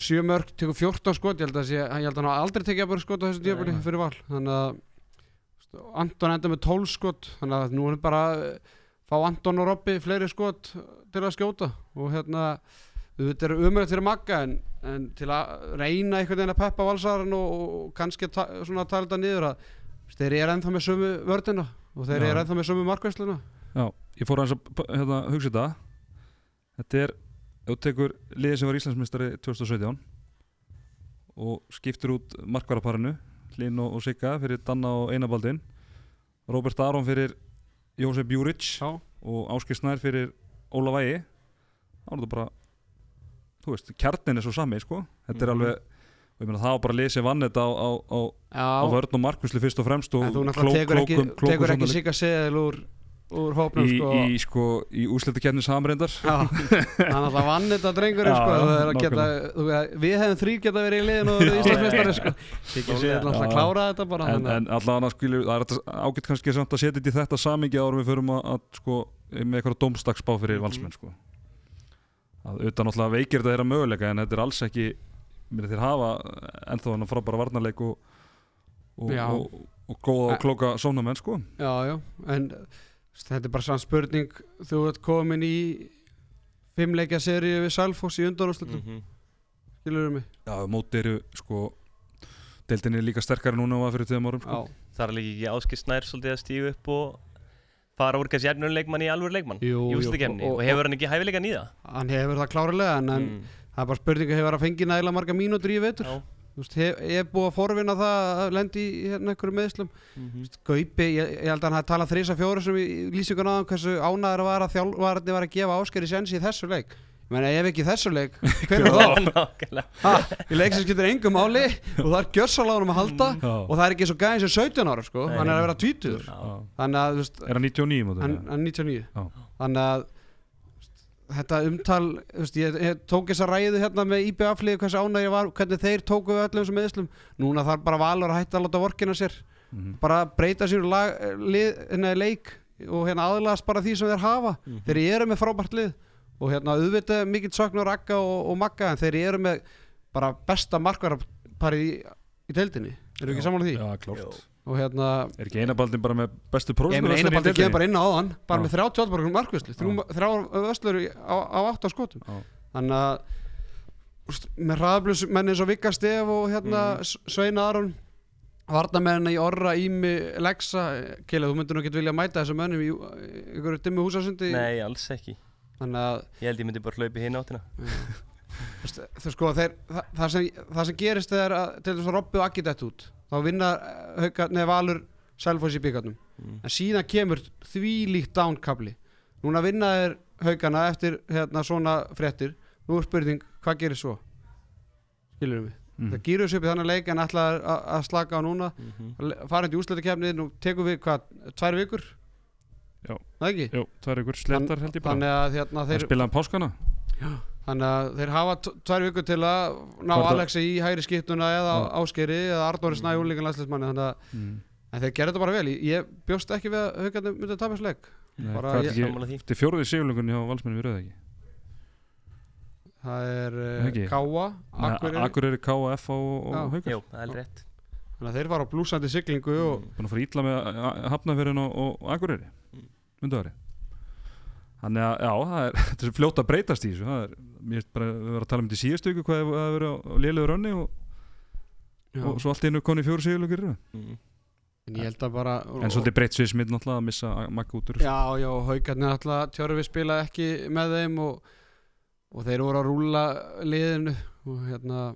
sjö mörg tekur 14 skot. Ég held að, hann aldrei tekið að bara skot á þessu nei. fyrir val. Þannig að Anton enda með 12 skot. Þannig að nú er bara að fá Anton og Robby fleiri skot til að skjóta. Og hérna þetta er umrætt fyrir Magga en, en til að reyna einhvern veginn að peppa valsarinn og, og kannski ta, svona tala þetta niður að þeir eru ennþá með sömu vördina og þeir eru ennþá með sömu markvæsluna Já, ég fór aðeins að hérna, hugsa þetta. Þetta er, þú tekur liðið sem var Íslandsmeistari 2017 og skiptir út markvaraparinu Hlinn og, og Sigga fyrir Danna og Einabaldin Robert Aron fyrir Jósef Júric og Áskir Snær fyrir Óla Vægi þá er þetta bara þú veist, kjarnin er svo sami sko. þetta er Mhm. alveg og ég meina það var bara að lesa vann þetta á, á, á, á vörn og markvisli fyrst og fremst og þú náttúrulega tekur ekki, klókum- klókum tekur ekki svona sigga seðil úr, úr hópnum í, sko. í, sko, í úslitakefni samreindar Já, hann alltaf vann þetta það að veist, við hefum þrý geta verið í liðin og verið Íslandsmeistari sko. *laughs* Siggi seðil alltaf að klára þetta bara en, þannig að- en allavega skilur, það er ágætt kannski samt að setja þetta í þetta samingi árum við förum að, að sko, með eitthvað domstagsbá fyrir Mhm. valsmenn sko. Að utan alltaf veikir þetta þeirra möguleika en þetta er alls ekki mér þeir hafa ennþá hann frábæra varnarleik og, og, og, og góða og klóka sónamenn sko. Já, já, en þetta er bara sann spurning þú ert komin í fimmleikja seríu við Salfoss í undanúrslutum, Mhm. skilur mig Já, móti eru sko deildin er líka sterkari núna en var fyrir tíðum árum sko. Já, Það er líka ekki áskil snær svolítið að stígu upp og fara úr kannski efnum leikmann í alvöru leikmann í jú, úslitakefni og- og, hefur hann ekki hæfileika nýða hann hefur það klárulega en, en mm. það er bara spurning að hefur að fengi nægilega marga mínútur í vetur? Ég er búið að forvinna það að lendi í hérna einhverju meðslum Mhm. Gaupi, ég, ég held að hann hafi talað þrisa fjóru sem í lýsingun áðan hversu ánæður var að þjálfarni var að gefa áskeri sens í þessu leik ég meina ef ekki í þessu leik *laughs* hver er þá? Nákvæmlega. Ha, í leik sem skiptir engum máli og það er gjörsaláðunum að halda Já. og það er ekki svo gæðin sem 17 ára sko, hann er að vera tvítur Já. þannig að þú veist, Er hann 99 móti? hann, er 99 Já. þannig að þetta umtal þú veist, ég, ég tók þessa ræðu hérna með IBF-lið hversu ánægir var, hvernig þeir tóku við öllum þessum meðslum, núna þarf bara valur að hætta að láta vorkina sér, Mhm. bara breyta sér lag, lið, hérna, leik og hérna aðlast bara því sem þeir hafa Mhm. þeir eru með frábært lið og hérna auðvitað mikill sökn og rakka og, og magga en þeir eru með bara besta markvarapari í, í deildinni. Eru ekki samanlega því? Já, klárt. Og hérna Er ekki einabaldin bara með bestu Ég meina prósnur eina baldi kemur bara inn á áðan bara Já. með 38 borgar markvislu þrjá öslur á, á 8 skotum. Já. þannig að úst, með hraðblus menn eins og Vika Stef og hérna mm. Svein Aron varnamenn í Orra, Ími, Lexa Kjell, þú myndir nú ekki vilja mæta þessum mönnum í einhverju dimmu húsasundi Nei, alls ekki þannig að Ég held ég myndi bara hlaupi hinn áttina þú sko, þeir, það, það, sem, það sem gerist er að til þess að Robby og Akki dett út þá vinna hauka, neða Valur Selfoss í byggarnum mm. en síðan kemur því líkt dánkabli núna vinna þeir haugana eftir hérna, svona fréttir nú er spurning, hvað gerir svo skilur við Mhm. það gýrur sér upp í þannig leik en ætla að, að slaka á núna Mhm. farið í úsleitakefni, nú tekum við hvað, tvær vikur. Það ekki? Jú, það er ykkur slettar held ég bara. Þannig að hérna, Það þeir, spilaði um páskana. Þannig að þeir hafa tvær vikur til að ná Hvort Alexi í hægri skiptuna eða Já. áskeri eða Arnóri Snæ úrlíkan landsleismanni þannig að mm. en þeir gerðu þetta bara vel, ég, bjóst ekki við að haugarnir myndi að leik. Nei, Bara ég- ekki. Þetta er fjóruði sigurlungun hjá valsmenni við rauða ekki? Það er Ekki. uh, Káa, Akureyri. Akureyri, KF og, og Já. Haukar Jú, það er rétt. þannig að þeir fara á blúsandi siglingu og Mm. Búin að fara ítla með hafnaferðin og, og, og Akureyri Mm. Undaðari Þannig að já, það er, *laughs* þetta er fljótt að breytast í þessu. Það er, Mér finnst bara að við varum að tala um þetta í síðustu ykkur hvað það hefur verið á, á lélugur önni og, og svo allt einu koni fjóru sigurlungur mm. en ég held að bara En svolítið breytt sviðsmið náttúrulega að missa makka út úr já, já, haugarnir alltaf tjörfi spila ekki með þeim og, og þeir voru að rúla liðinu og hérna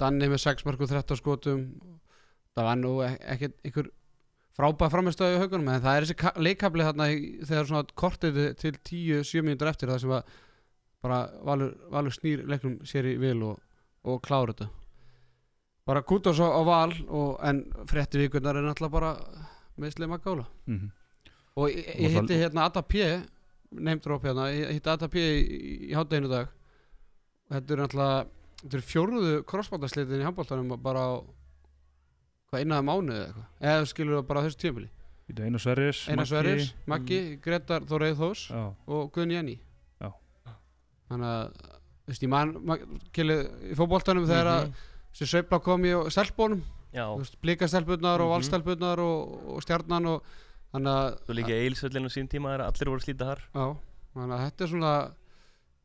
Danni með 6 mark og 13 skotum. Það var nú ek- ekkert einhver frábæð framistöðu í haugunum en það er þessi ka- leikkafli þarna þegar svona kortið til 10-7 mínútur eftir það sem að bara Valur, Valur snýr leiknum sér í vil og, og klára þetta. Bara kútos á, á val og, en frétti vikurnar er náttúrulega bara meðslega maggála Mhm. og ég, ég Og það- hitti hérna Adda P neymdróp hérna, ég hitti Adda P í, í hátteginu dag. Og þetta er náttúrulega þetta er fjórðu krossbátaslitin í handbóltanum bara á hvað innan mánuð eða eitthvað eða skilur það bara þessu tímili Þetta er Einar Sverris Einar Maggi. Sverris, Maggi, Gretar Þóreið Þós Já, og Gunn Jenny Já. þannig að þú veist, ég man kili, í fótboltanum þegar að Mhm. þessi sveifla kom í stelpunum Já, blíkastelpunar og Mhm. valstelpunar og, og stjarnan og þannig að þú líka eilsvöllin á sín tíma er að allir voru að slíta þar Já, þannig að þetta er svona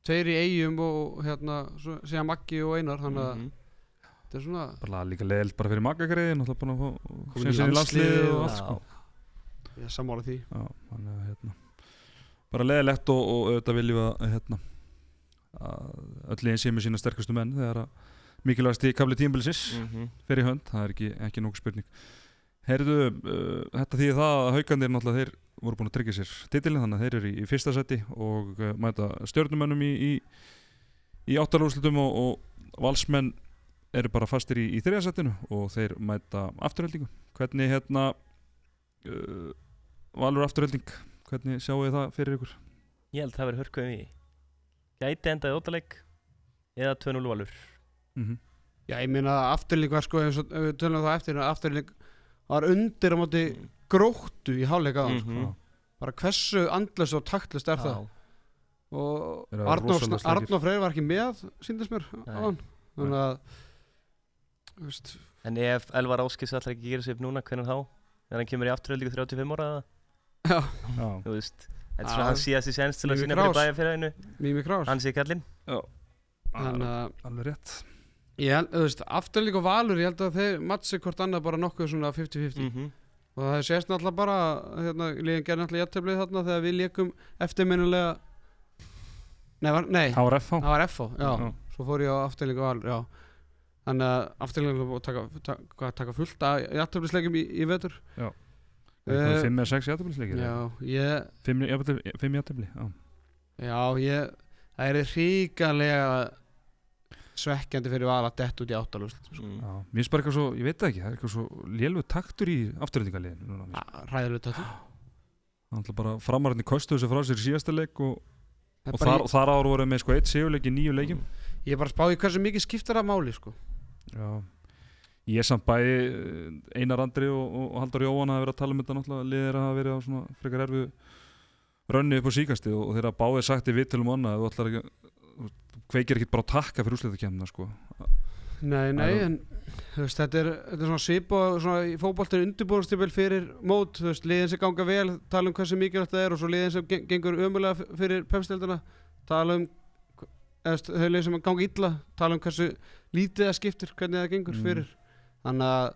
tveir í eigum og hérna svo, síðan Maggi og Einar þannig að Mhm. Þetta er svona bara líka leiðilt bara fyrir maggagreiðin náttúrulega búin að fá Komin sem í í landslið og og- allt sko. Ég er sammála því. Já, þannig að hérna bara leiðilegt og, og auðvitað viljum við að hérna að öll liðin sé með sína sterkustu menn þegar að mikilvægast í kafli tímabilisins Mhm. fyrir hönd, það er ekki, ekki nokkuð spurning. Heyrðu, uh, þetta þýðir það að haugandir náttúrulega þeir voru búin að tryggja sér titilin þannig að þeir eru í, í fyrsta seti og uh, mæta stjórnumönnum í, í, í áttalúslutum og, og valsmenn eru bara fastir í, í þriða setinu og þeir mæta afturheldingu hvernig hérna uh, valur afturhelding hvernig sjáu þið það fyrir ykkur? Ég held að það verið hörkuðum í Gæti endaði ótaleg Eða 2-0 valur Mm Já, ég meina afturlík var sko, eins og ef við tölum það eftir, afturlík var undir á móti gróttu í hálfleika mm. Mhm. bara hversu andlust og taktlust er það Já. og rosalega slakir. Arnór Freyr var ekki með síndist mér á hann þannig að þú veist, En ef Elvar Áskis ætlar ekki að gera sig upp núna Hvernig þá? Þegar hann kemur í afturöldingu 35 ára eða? já, Já, Þú veist Þetta er Já. svona hans síðast í sens til að sína fyrir bæjarfélaginu. Mimi Krás. Hans í þannig að alveg rétt. Ég held, þú veist, afturlík og Valur ég held að þeir matsi hvort annað bara nokkuð svona 50-50 Mhm. og það sést náttúrulega bara hérna, líðan gerði náttúrulega jættöflið þarna þegar við leikum eftirminnulega nei, var, nei. Það var FH það var FO, já, Já. svo fór ég á afturlík og Valur, já þannig að afturlík og taka, taka, taka fullt að jættöflisleikum í, í vetur. Eitthvað Eh, Fimm eða sex jættablisleikir já, ég Fimm jafntefli- fimm jættabli Já, já, ég það er ríkalega svekkjandi fyrir val að dett út í áttalust Mm. já Mér finnst bara eitthvað svo, ég veit það ekki Það er eitthvað svo lélug taktur í mér finnst. ræðilegt þetta Það er bara framararni kostuðu sig frá sér í síðasta leik og, og þar, þar ára voru með sko eitt sigurleik í nýju leikjum. Ég er bara að spá í hversu mikið skiptir það máli sko. Já Ég er samt bæði eh, Einar Andri og, og Haldur Jóhann hafa verið að tala um þetta náttúrulega liðir að hafa verið á svona frekar erfu rönni upp á síkasti og, og þeirra báðið sagt í vittilum annað að þú ætlar ekki þú kveikir ekkert bara að takka fyrir úsleitakemna sko. Nei, nei, en þú veist, þetta er, þetta er svona svip og svona í fótboltin undirbúrstipil fyrir mót, þú veist, liðin sem ganga vel tala um hversu mikilvægt það er og svo liðin sem gen- gengur ömulega f- fyrir pepstildina tala um eða, þau liðin sem ganga illa tala um hversu lítið það skiptir, hvernig það gengur Mm. fyrir. Þannig að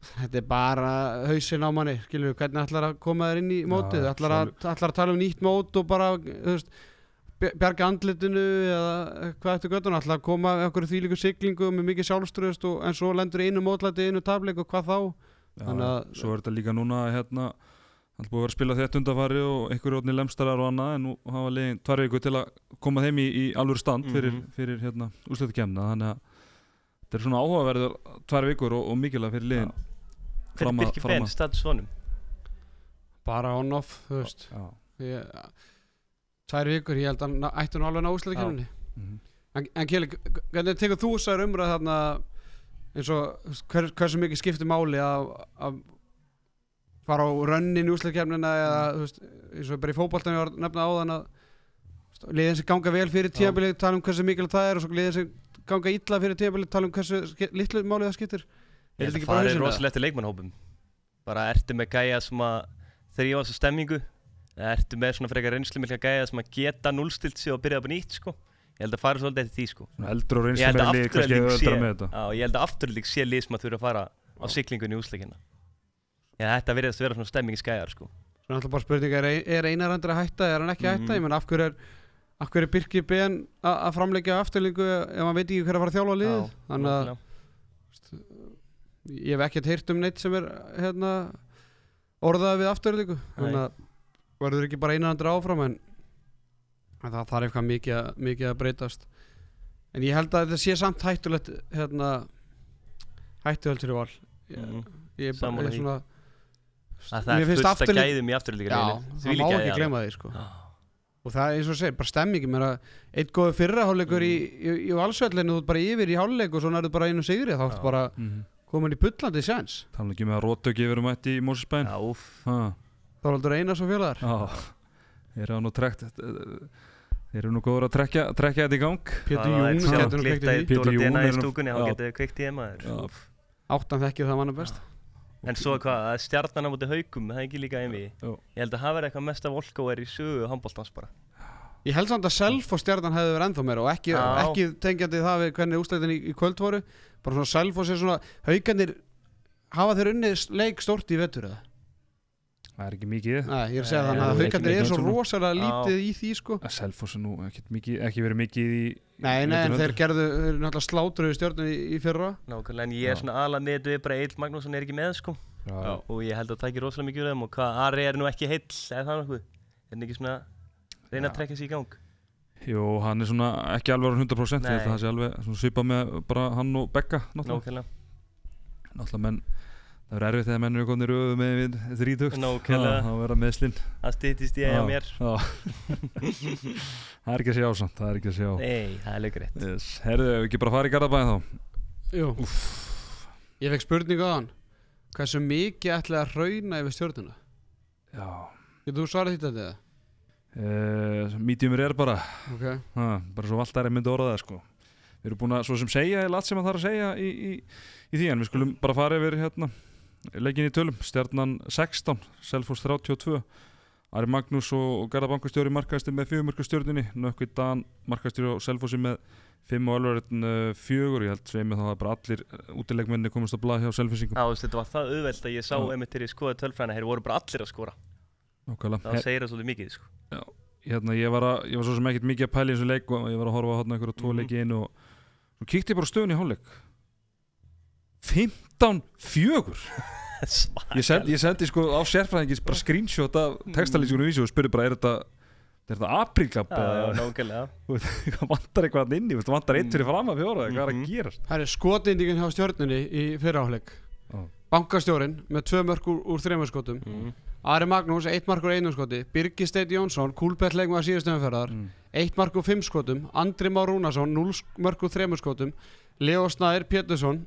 þetta er bara hausinn á manni, skilur hvernig ætlar að koma þér inn í mótið, Já, ætlar, að, ætlar að tala um nýtt mót og bara, veist bj- bjarga andlitinu eða hvað eftir göttun ætla að koma einhverju þýlíku siglingu með mikið sjálfströðust en svo lendur einu mótlæti, einu tableik og hvað þá? Þannig að- Svo er þetta líka núna hérna Það er búið að vera að spila þetta undarfari og einhverju rótni lemstarar og annað en nú hafa liðin tvær viku til að koma þeim í, í alvöru stand fyrir, Mhm. fyrir hérna, úrslutakemna þannig að þetta er svona áhugaverður tvær vikur og, og mikilvæg fyrir liðin Hver er Fram að- Birki fram að- Ben status honum? bara on off, þú veist tvær vikur, ég held að hann ætti nú alveg ná úslæðikennunni Mhm. en, en Kjeli, hvernig tekur þú þessar umræð þarna eins og hver, hversu mikið skiptir máli að, að fara á rönnin í úslæðikennuna eða þú veist, eins og bara í fótboltan ég var að nefna áðan að þú liðin sem ganga vel fyrir tíðanbilið tala um hversu mikilvægt það er og svo liðin sem ganga illa fyrir tíðanbilið tala um hversu litlu máli það skiptir. Ég Er þetta held ekki að það er rosalegt í leikmannhópum Bara ertu með gæja sem að þrýfa þessu stemmingu eða ertu með svona frekar reynslu mikla gæja sem að geta núlstilt sig og byrja upp á nýtt sko. Ég held að fara svolítið eftir því sko. Svona eldur og Ég reynslu að lið kannski öðvöldra með þetta. Á, ég held að afturölding sé lið sem að þurfa að fara á siglingunni í úsleikina Já, þetta verðist að vera svona stemmingsgæjar sko Svo alltaf bara spurning, er, er einar andri að hætta, er hann ekki að hætta? Mhm. Ég menn, af hverju er, af hverju er Birkir Ben að framleggja afturlingu ef hann veit ekki hver að fara að þjálfa liðið? Þannig að ég hef ekkert heyrt um neitt sem er hérna, orðað við afturlingu. Þannig að verður ekki bara einar andri áfram en en það þarf eitthvað mikið, mikið að breytast. En ég held að þetta sé samt hættulegt, hérna, hættulegt fyrir val. Ég, Mhm. ég, ég svona, Að það er að afturlík- gæðum í afturöldingar já, það má ekki gleyma því, sko. og það er eins og segir, bara stemming mér að eitt góður fyrraháleikur í, í, í valsvellinu, þú ert bara yfir í háleik og svo nærðu bara einu sigri, þá ertu bara Mhm. komin í pullandi séns. Tala ekki með að rótöki yfir um ætti í Mósusbæn Já, úff. Já, Þorvaldur Einars og félagar þeir eru nú trekt Þeir eru nú góður að trekja, trekja þetta í gang. Pétur Það Jún sjá getur nú kveikt í því. Pétur Dóra Jún er hann getið kveikt í þeim maður. Áttan þekkið það manna best En svo hvað, að stjarnan á móti haugum, það er ekki líka einvi Jú. Ég held að það verði eitthvað mesta volkóer í sögu handbóltans bara. Ég held samt að Self og Stjarnan hefði verið ennþá meira og ekki, ekki tengjandi það við hvernig úsleitin í, í kvöld voru. Bara svona Self og sér svona haugandir hafa þeir unnið leik stórt í vetur eða það er ekki mikið. Nei, ég er að segja þannig að haugarnir er svo rosalega lítið í því sko. Selfoss er nú ekki, mikið, ekki verið mikið í Nei, nei, en þeir gerðu, þeir eru náttúrulega slátruðu stjórnum í, í fyrra. Nákvæmlega, en ég er svona aðalega með þetta við bara Egil Magnússon er ekki með sko. Já, og ég held að það tækir rosalega mikið úr þeim og hvað Ari er nú ekki heill eða það nokkuð? Er hann ekki svona reyna Já. að trekka sig í gang? Jú, hann er svona ekki alveg orðinn 100% ég held að það sé alveg svipað með bara hann og Begga náttúrulega, Nákvæmlega. Náttúrulega menn það er erfitt þegar menn eru konir auðu með við þrítugt. Nákvæmlega. það verða meðslinn Það stýttist ég á mér. Já. *laughs* það er ekki að sjá samt það er ekki að sjá. Nei, það er lögur rétt yes. Herðu, ef við ekki bara fara í Garðabæðin þá? Jú. Ég fekk spurningu á hann Hversu mikið ætlaði að rauna yfir stjórnuna? Já. Getur þú svarað þetta? uh, Mediumur er bara. Ok. Ha, bara svo valtari myndi orða það sko. Við erum búin að svo sem segja eða allt sem það þarf að segja í, í, í því en við skulum bara fara yfir hérna leikin í tölum, stjarnan 16 Selfoss 32 Ari Magnús og, og Garðabankastjóri markaðistir með fjögumörku stjórnunni Nökkvi Dan markaðistjóri og Selfossi með 5 og Ölverðin uh, fjögur ég held sveimi þá að bara allir útilegmenni komast á blað hjá Selfossingum Já, þetta var það auðvelt að ég sá Já. einmitt þegar ég skoði tölfræðina þeir voru bara allir að skora Nákvæmlega. það segir það svolítið mikið sko. hérna, ég, var að, ég var svo sem ekkert mikið að pæla í þessu leik og ég var að horfa á einhverja tvo Mhm. leiki einu og svo kíkti bara stöðun í hálfleik 15 fjögur? *laughs* Ég, send, ég sendi sko á sérfræðingis bara screenshot af textalýsingunum vísi og spurði bara er þetta er þetta hvað *laughs* vantar eitthvað inni Veistu, vantar eitt fyrir fram að fjóra hvað er að Mhm. gerast? Það er skotindingin hjá stjórnunni í fyrraáleik Já. Bankastjórin með tvö mörk úr, úr þreymur skotum. Mm. Ari Magnús, eitt mark úr einum skoti. Birgir Steinn Jónsson, kúlbett leikmaður síðustu umferðar. Mm. eitt mark úr fimm skotum. Andri Már Rúnarsson, 0 mörk úr þreymur skotum. Leo Snæður Pétursson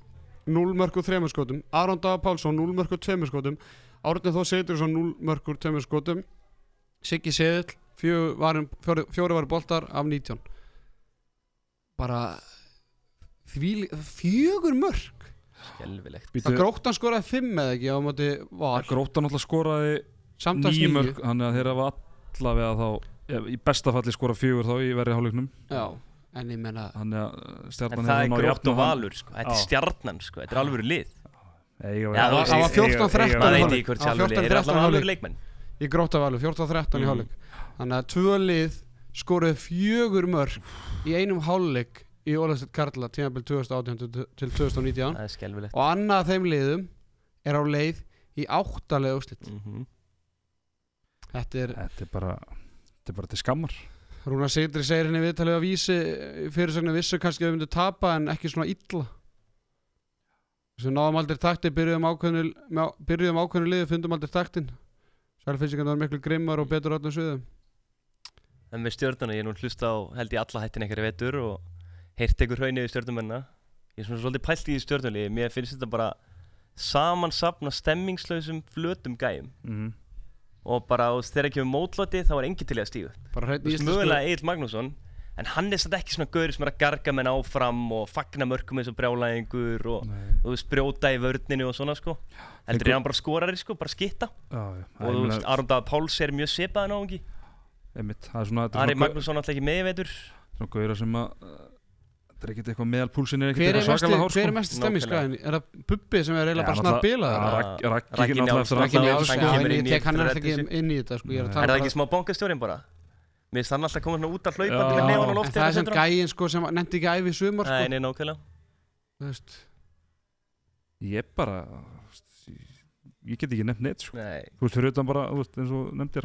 0 mörk úr þreymur skotum Aron Daga Pálsson, 0 mörk úr tveimur skotum Árni Þó Seytursson, 0 mörk úr tveimur skotum Siggi Seðill fjóri fjóri varum boltar af 19 bara því, fjögur mörk? Skelvilegt Það gróttan skoraði fimm eða ekki á móti var Gróta náttúrulega skoraði Samtals nýjum níu. mörg þannig að þeir hafa allavega þá í besta falli skora fjögur þá í verið hálfleiknum. Já, en ég menna uh, stjarnan það hefur er náð grótt og valur sko. Þetta er stjarnan sko. Þetta er alvöru lið það var veist, 14-13 eiga- Það veit ég hvort Já, sjálfur lið 14-13 Þeir eru allavega hálfleik. alvöru leikmenn Í gróta valu, 14-13 í Mm. hálfleik Þannig að tvö lið skoruðu fjögur mörg í einum hálfleik í Ólafsett Karla tímabil 2018 til- til 2019 Það er skelvilegt og annað af þeim liðum er á leið í áttalega úslit Mhm. Þetta er, Þetta er bara Þetta er bara til skammar Rúnar Sigdri segir henni viðtalið að vísi fyrirsögnu vissu kannski að við myndum tapa en ekki svona illa. Við náðum aldrei takti byrjuðum ákveðnu, með- byrjuðum ákveðnu liði fundum aldrei taktin. Sælfinsingarna var miklu grimmar og betur á öllum sviðum. En með stjörnuna, ég er nú hlusta á held ég alla hættin ekkert í vetur og heyrt ykkur hraunni við stjörnumenna Ég er svona svolítið pælt í stjörnulíði Mér finnst þetta bara samansapna stemmingslausum flötum gæjum. Mm og bara þegar ekki um mótloti þá er engin til í að stígu mögulega Egil Magnússon en hann er satt ekki svona gauri sem er að garga menn áfram og fagna mörkum eins og brjálæðingur og þú veist, brjóta í vörninu og svona sko. Heldur Einhver- er hann bara skorari sko, bara skitta. Já, já. Og þú veist, Aron Daða Páls er mjög svipaðan á það er er Ari Magnússon alltaf ekki með í vetur svona gauðra sem að þetta er ekkert eitthvað meðal púlsin er ekkert er eitthvað svakalega hár hver er sko. mesti stemmingsgræðin? Er það Bubbi sem er Já, bara snar náttúrulega- bilað? Náttúrulega Njáls, að- Njáls, hann já, kemur en inn ég í tek hann eftir alltaf ekki inn í þetta sko, ég er að Nei. tala er það ekki smá bankastjórin bara? Mér finnst hann alltaf koma svona út af hlaupandi með nefn En lofti það er sem gæin sko sem nefndi ekki æfi sumar nei, sko. Nei, nákvæmlega. Þú veist, ég bara ég get ekki nefnt neitt sko. nei, þú veist, fyrir utan bara, þú veist, eins og nefndi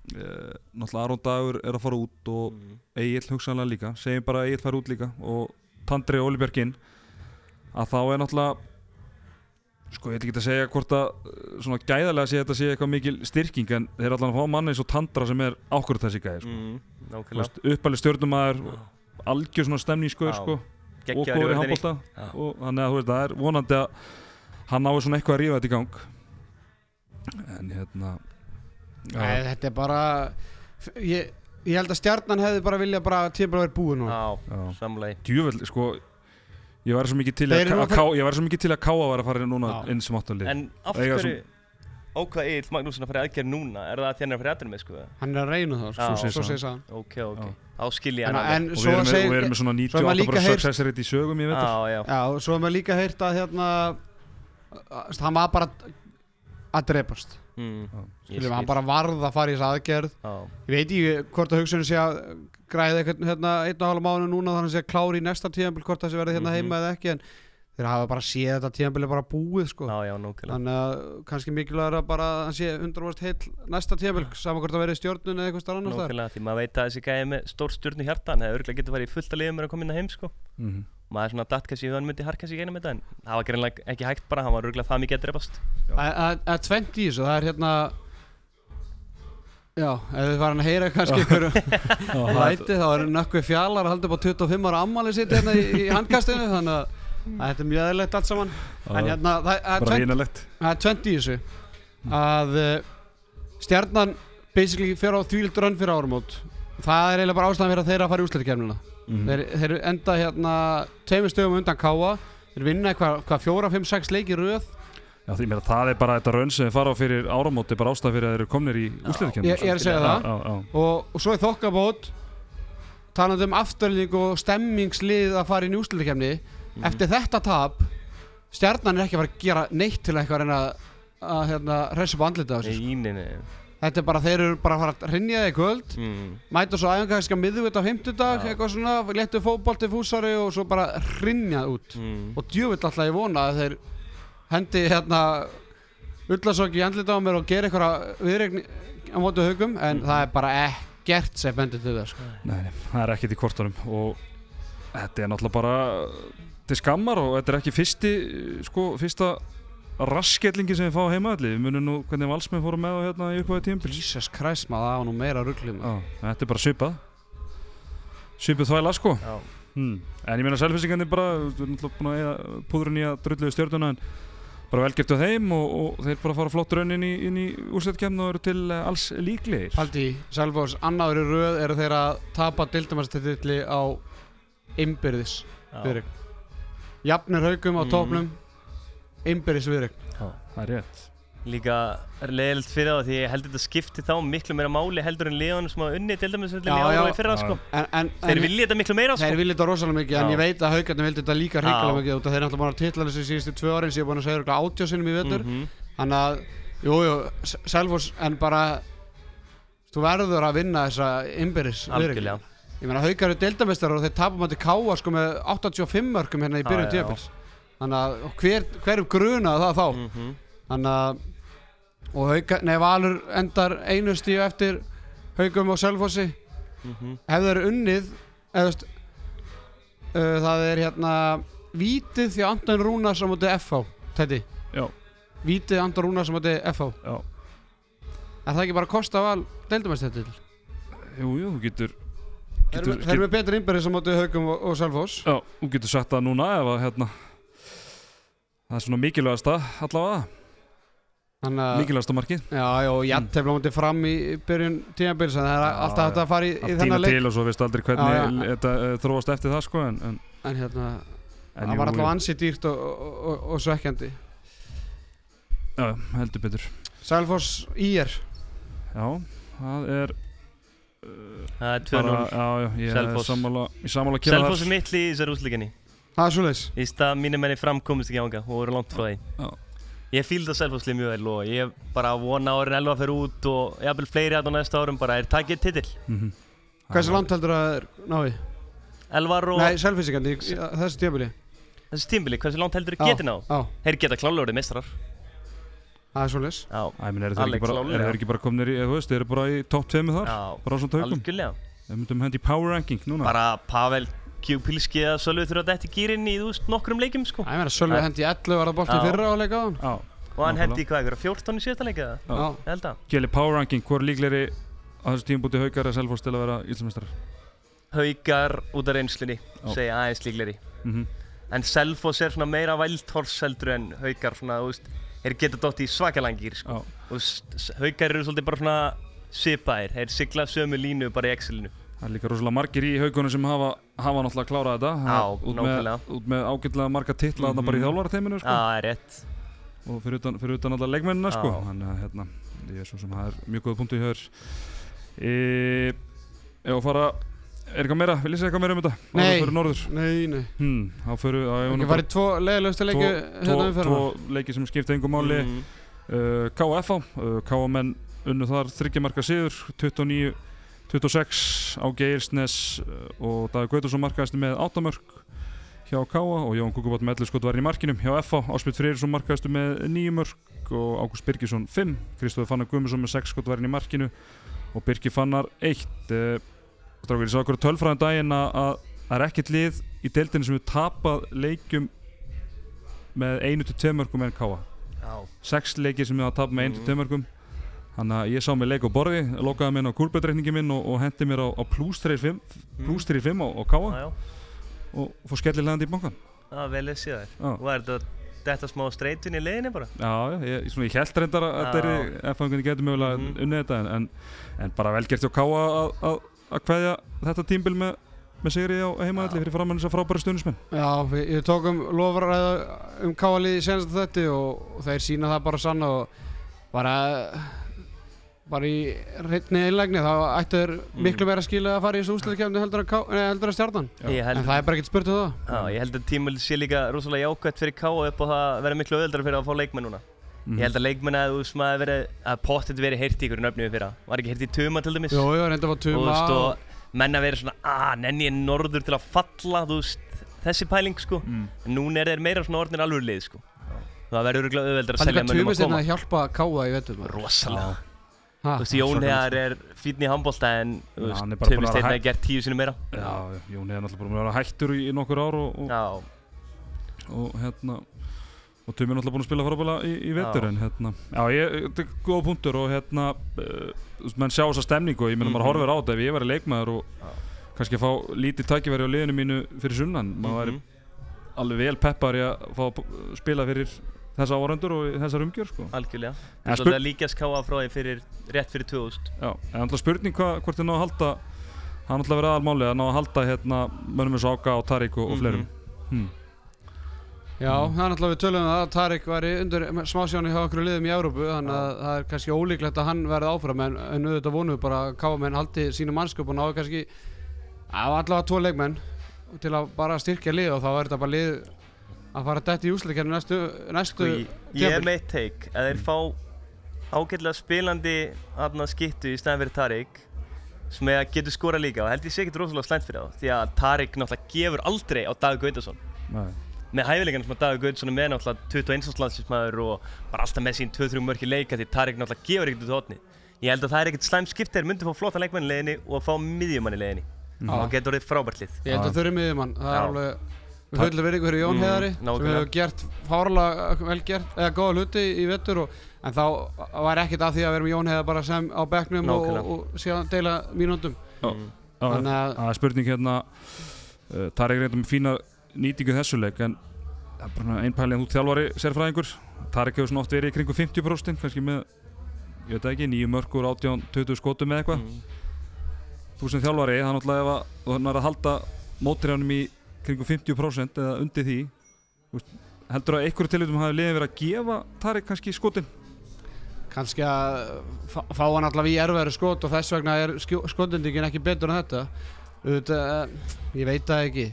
Sko, sko, e, náttúrulega Aron Dagur er að fara út og Mm. Egil hugsanlega líka segjum bara að Egil fara út líka og Tandri og Olibjörg inn að þá er náttúrulega sko ég ætla ekki að segja hvort að eh, svona gæðarlega sé þetta sé eitthvað mikil styrking en þeir er allan að fá manni eins og Tandra sem er ákvörð þessi gæði sko. mm, veist, uppalið stjórnumæður algjör svona stemningsskur Já. sko, og góður í handbólta Já. og þannig að þú veist það er vonandi að hann náði svona eitthvað að rífa þetta í gang en hérna Nei, þetta er bara ég, ég held að stjarnan hefði bara viljað bara tíma verið búið núna já, samlega djúvel sko ég væri svo mikið til Þeir að, eru að, náttúrulega- ká, ég væri svo mikið til að káa var að fara núna Já. inn sem áttalið en af hverju ákvað Egil Magnússon að fara í aðgerð núna? Er það að hann er að fara í aðgerð með sko? Hann er að reyna það, svo, segir það Ok, ok. Já. Þá skil ég En, hann alveg. en og við svo erum, með, og við segir erum með svona svo er maður 98% líka heyrt- success rate í sögum í vetur Já, já. Já, og svo er maður líka heyrt að hérna að- Hann var bara að drepast. Mm. Skiljum, hann bara varð að fara í þessa aðgerð. Já. Ég veit ekki hvort að hugsunum sé að græða eitthvað hérna einn og hálfa mánu núna þannig að sé að klári í næsta tíðanbíl hvort það sé verið hérna Mhm. heima eða ekki en þeir hafa bara séð þetta tíðanbíl er bara búið sko. Já, já, þannig að kannski mikilvægur að bara að hann sé 100% heill næsta tíðanbíl saman hvort það verið stjórnun eða eitthvað starf annars þar því maður veit að þessi gæði með stór stjórn í hjarta, hann með. Maður er svona datt kannski í hann myndi harka sig í einum þetta, en það var greinlega ekki hægt bara, hann var örgulega það mikið að drefast. Það er tvent í þessu, það er hérna Já, ef þið farin að heyra kannski ykkur *laughs* læti þá er nökkvi fjallar að halda upp á 25 ára ammali sitt hérna í, í handkastinu þannig að þetta er mjög eðlilegt allt saman. En hérna, það, er tvent í þessu að uh, stjarnan basically fer á þvílild rönn fyrir áramót. Það er eiginlega bara ástæðan fyrir að þeirra að fara í úsleitikefnina Mhm. þeir, þeir enda hérna tveimur stöðum undan káa þeir vinna eitthvað hva, fjóra, fimm, sex leiki í röð? Já, því meira það er bara þetta raun sem þið fara á fyrir áramóti bara ástæð fyrir að þeir eru komnir í úsliðkjörnum ég, ég er að segja það. Já, já, og, og svo er þokkabót talandi um afturlýning og stemmingslið að fara inn í úsleitikefni Mhm. eftir þetta tap stjarnan er ekki að fara að gera neitt til eitthvað að að, að hérna, reysa upp andlita á Nei, þessu íninni. Þetta er bara, þeir eru bara að fara að rinja það í kvöld Mm. Mæta svo að miðvita á fimmtudag Já. Eitthvað svona, léttu fótbolti fúsari Og svo bara rinja út Mm. Og djöfull alltaf ég vona að þeir Hendi hérna Ullasokki í andlita á mér og gera eitthvað Viðregni á mótu haugum En Mhm. það er bara ekkert sem bendir til þess sko. Nei, nei, það er ekkert í kortunum og þetta er náttúrulega bara til skammar og þetta er ekki fyrsti sko, fyrsta rasketlingi sem við fá heimaðalli, við munum nú hvernig valsmenn fórum með á hérna í uppáði tímpils Jesus Christ maður, það var nú meira rugglum þetta er bara svipað. Svipað þvæla sko. Hmm. en ég meina selfisingarnir bara við erum náttúrulega búin að eða púðrun í að drulluðu stjórnuna en bara velgert á þeim og, og þeir bara fara flott raun inn í, inn í úrsættkemna og eru til uh, alls líklegir. Haldi, Selvós, annaður í röð eru þeir að tapa dildamastilli á viðrygg Jafnir haugum á Mhm. topnum Imbyrðis viðrygg það er rétt Líka er leiðilegt fyrir það því ég held þetta skipti þá miklu meira máli heldur en liðanum sem hafa unnið til dæmis Já, í ára í fyrra sko. en, en, Þeir en, vilja þetta miklu meira sko. Þeir vilja þetta rosalega mikið en Já. ég veit að haugarnir vildi þetta líka hrikalega Já. mikið út af þeir náttúrulega búin að titla þessu síðustu tvö árin sem ég er búin að segja örugglega átjásinum í vetur Mhm. þannig að, jú, jú, Selvós en bara þú verður að vinna þessa Imbyrðis Algjörlega Ég meina haugar eru deildamestrar og þeir tapum að til káa sko með 85 mörgum hérna í byrjun tíðabils Þannig að hver, hverjum grunaði það þá Mhm. Þannig að og haugar, nei Valur endar einu stíu eftir haugum og Selfossi Mhm. ef það eru unnið eða, veist, uh, það er hérna vítið því Anton Rúnars á móti FH Teddy Já. vítið Anton Rúnars á móti FH Já. er það ekki bara að kosta val deildumæstill jú, jú, þú getur þeir getur, eru- þeir eru með betri innbyrðis á móti haugum og, og Selfoss Já, þú getur sagt það núna ef að hérna það er svona mikilvægasta allavega, þannig að markið. Já, já, og jættefla móti fram í byrjun tímabils að það er Já, alltaf hægt að fara í, í tíma þennan leik. til og svo veist aldrei hvernig Já, já. þetta uh, þróast eftir það sko en, en, en hérna, en það jú, var alltaf jú. ansi dýrt og, og, og, og svekkjandi. Já, heldur betur. Selfoss IR Já, það er Það er 2-0 bara, já, já, ég er sammála ég sammála að kera Selfoss er þar mitt í þessari úsleikinni það er svoleiðis Í stað mínum menni fram komist ekki ánga og voru langt frá því Já. Ég fílda Selfoss lið mjög vel og ég bara vona árin elva að fyrir út og jafnvel fleiri að á næsta árum bara er takið titill Mhm. hversu langt heldur að náði? Elvar og Nei, selfisingandi, þessi tímabili þessi tímbili, hversu langt heldur Já. þið getið ná? Já, Þeir geta klálega orðið mestrar það er klárlega. eru þeir ekki bara komnir í, þú veist, þeir eru bara í topp 2 með þar, já, bara á svona tökum algjörlega Þeir myndum hendi í power ranking núna Bara Pavel Kjúpilski eða Sölvi þurfa að þetta gýrin í, þú veist, nokkrum leikjum sko. Það er meira Sölvi Nei. hendi í 11 var það bolti Já. fyrra á leika á hann Já, Og hann hendi hvað, eitthvað 14 í síðasta leika eða? Já. Já, Ég held að. Geli power ranking, hvor er líklegri á þessu tímabúti haukar að Selfoss til að vera íslumestrar Haukar út af reynslunni, Já. segja aðeins líklegri. Mm En Selfoss er svona meira vældhors heldur en Haukar svona, þú veist Þeir geta dótt í svakalangir sko. Haukar eru svolítið bara svona svipaðir Þeir sigla sömu línu bara í Excelinu það er líka rosalega margir í haugunum sem hafa, hafa náttúrulega klárað þetta. Já, út með, nákvæmlega. út með ágætlega marga titla mm bara í Mhm. þjálfarateiminu Já, sko. það er rétt. Og fyrir utan, fyrir utan alla leikmennina sko. Já. þannig að hérna, ég er svo sem það er mjög góð punktu í höfur e, ef að fara er eitthvað meira, vil ég segja eitthvað meira um þetta? Nei. við förum norður? Nei, nei. Hmm, þá fyrir Ekki nú bara tvo leiðilegustu leiki hérna umferðina tvo leiki sem skipta engum máli Mm. uh, KFA, uh, KFA-menn unnu þar þryggjamarka siður 29 26 á Geirsnes uh, og Dagur Gautursson markaðist með 8 mörg hjá KFA og Jón Kukubátt með 11 skot var í markinum hjá FA Áspil Freyrisson markaðist með 9 mörg og Ágúst Birgisson 5 Kristóður Fannar Guðmundsson með 6 skot var í markinu og Birgir Fannar 1 uh, Strákur, ég sá okkur tölfræðan daginn að að það er ekkert lið í deildinu sem við tapað leikjum með 1-2 mörgum en Já. sex leikir sem ég hafa tapað með einu Mhm. Þannig að ég sá mig leik á borði lokaði minn á kúlbetreikningi minn og, og hendi mér á, á plus 35 plus 35 á, á káa og fór skellilegandi í bankan Já, vel. Já. Og er þetta þetta smá streitun í leiðinni bara? já, ég, svona, ég held reyndar að þetta er ef fangunni getur mögulega mm Mhm. unnið þetta en, en, en bara velgert hjá káa að, að, að kveðja þetta tímbil með, með sigri á heimaðalli fyrir framann þess að frábæra stunismenn Já, við, við tókum lofaræða um káalið í senast þetta og, og þeir sína það bara sann og bara bara í reyndni einlegni þá ættu þeir miklu meira skilja að fara í þessu úsluðkefni heldur, að heldur að stjarnan. Ég en það er bara ekkert spurt um það já, ég held að tímul sé líka rosalega jákvæmt fyrir K.O. upp og það verður miklu auðvöldar fyrir að fá leikmenn núna. Mhm. Ég held að leikmenn að þú veist maður verið að pottet verið heyrt í ykkur nöfnum við fyrra. Var ekki heyrt í Tuma til dæmis? Jú, jú, reynda að fá tuma og, og menn að vera svona að nenni ég norður til að falla veist, þessi pæling sko Mm. er sko það verður örugglega auðveldar að Það er selja líka mönnum að tumist koma að hjálpa káa í vettum rosalega Ha, þú veist Jón Hegar er fínn í handbólta en veist, hann er er gert tíu sinni meira Já, Jón er náttúrulega búin að vera hættur í, nokkur ár og, og, og hérna og Tumi er náttúrulega búin að spila frábæla í, í vetur Já. en hérna, já ég, þetta er góða punktur og hérna, uh, veist, menn sjá þessa stemningu og ég meina Mhm. maður horfir á þetta ef ég væri leikmaður og Já. kannski að fá lítið tækifæri á liðinu mínu fyrir sunnan, maður væri Mhm. alveg vel peppar í að fá að spila fyrir þessa áhörundur og í þessar umgjör sko. algjörlega En spur- að líkast káa frá því fyrir rétt fyrir 2000 Já, en alltaf spurning hva, hvort þið ná að halda hann alltaf verið aðalmáli að ná að halda hérna mönnum eins og Áka og Tarik og, og Mhm. fleirum hmm. Já, það er náttúrulega við tölum um það að Tarik væri undir smásjáni hjá okkur liðum í Európu þannig að það er kannski ólíklegt að hann verði áfram en, en auðvitað vonum við bara að káamenn haldi sínu mannskap og náðu kannski á allavega tvo leikmenn til að að fara dætt í úsleikernu næstu, næstu Sko, ég, ég er meitt teik að þeir fá ágætlega spilandi aðna skittu í stæðan fyrir Tarik sem er að getur skora líka og held ég sé ekkert rosalega slæmt fyrir þá því að Tarik náttúrulega gefur aldrei á Dagur Gautason. Nei. með hæfileikarna sem að Dagur Gautason er með náttúrulega 21. landslismæður og bara alltaf með sín 2-3 mörki leika því Tarik náttúrulega gefur ekkert út hótni ég held að það er ekkert slæmt skipt þeir myndi fá flotta leikmann í leiðinni og fá miðjumann í leiðinni Já. og getur orðið frábært lið Að það er við höllum verið ykkur í Jón Mm, Heiðari sem hefur gert fárlega vel gert, eða góða hluti í vettur og, en þá var ekkert að því að vera með Jón Heiðar bara sem á bekknum og, og, og síðan deila mínúndum Já. Mm. Þannig að- það er spurning hérna uh, Tarik reyndar með fína nýtingu þessu leik en það er bara einn pæli en þú þjálfari sérfræðingur Tarik hefur svona oft verið í kringu 50% kannski með, ég veit það ekki, nýju mörkur 18-20 skotum eða eitthvað Mm. þú sem þjálfari, það er náttúrulega ef að er að halda mótirjánum í kringu 50% eða undir því. Veist, heldur að einhverju tilvítum hafi liðin verið að gefa Tarik kannski skotin? Kannski að fá, hann allavega í erfæri skot og þess vegna er skotendingin ekki betur en þetta. Auðvitað, eh, ég veit það ekki.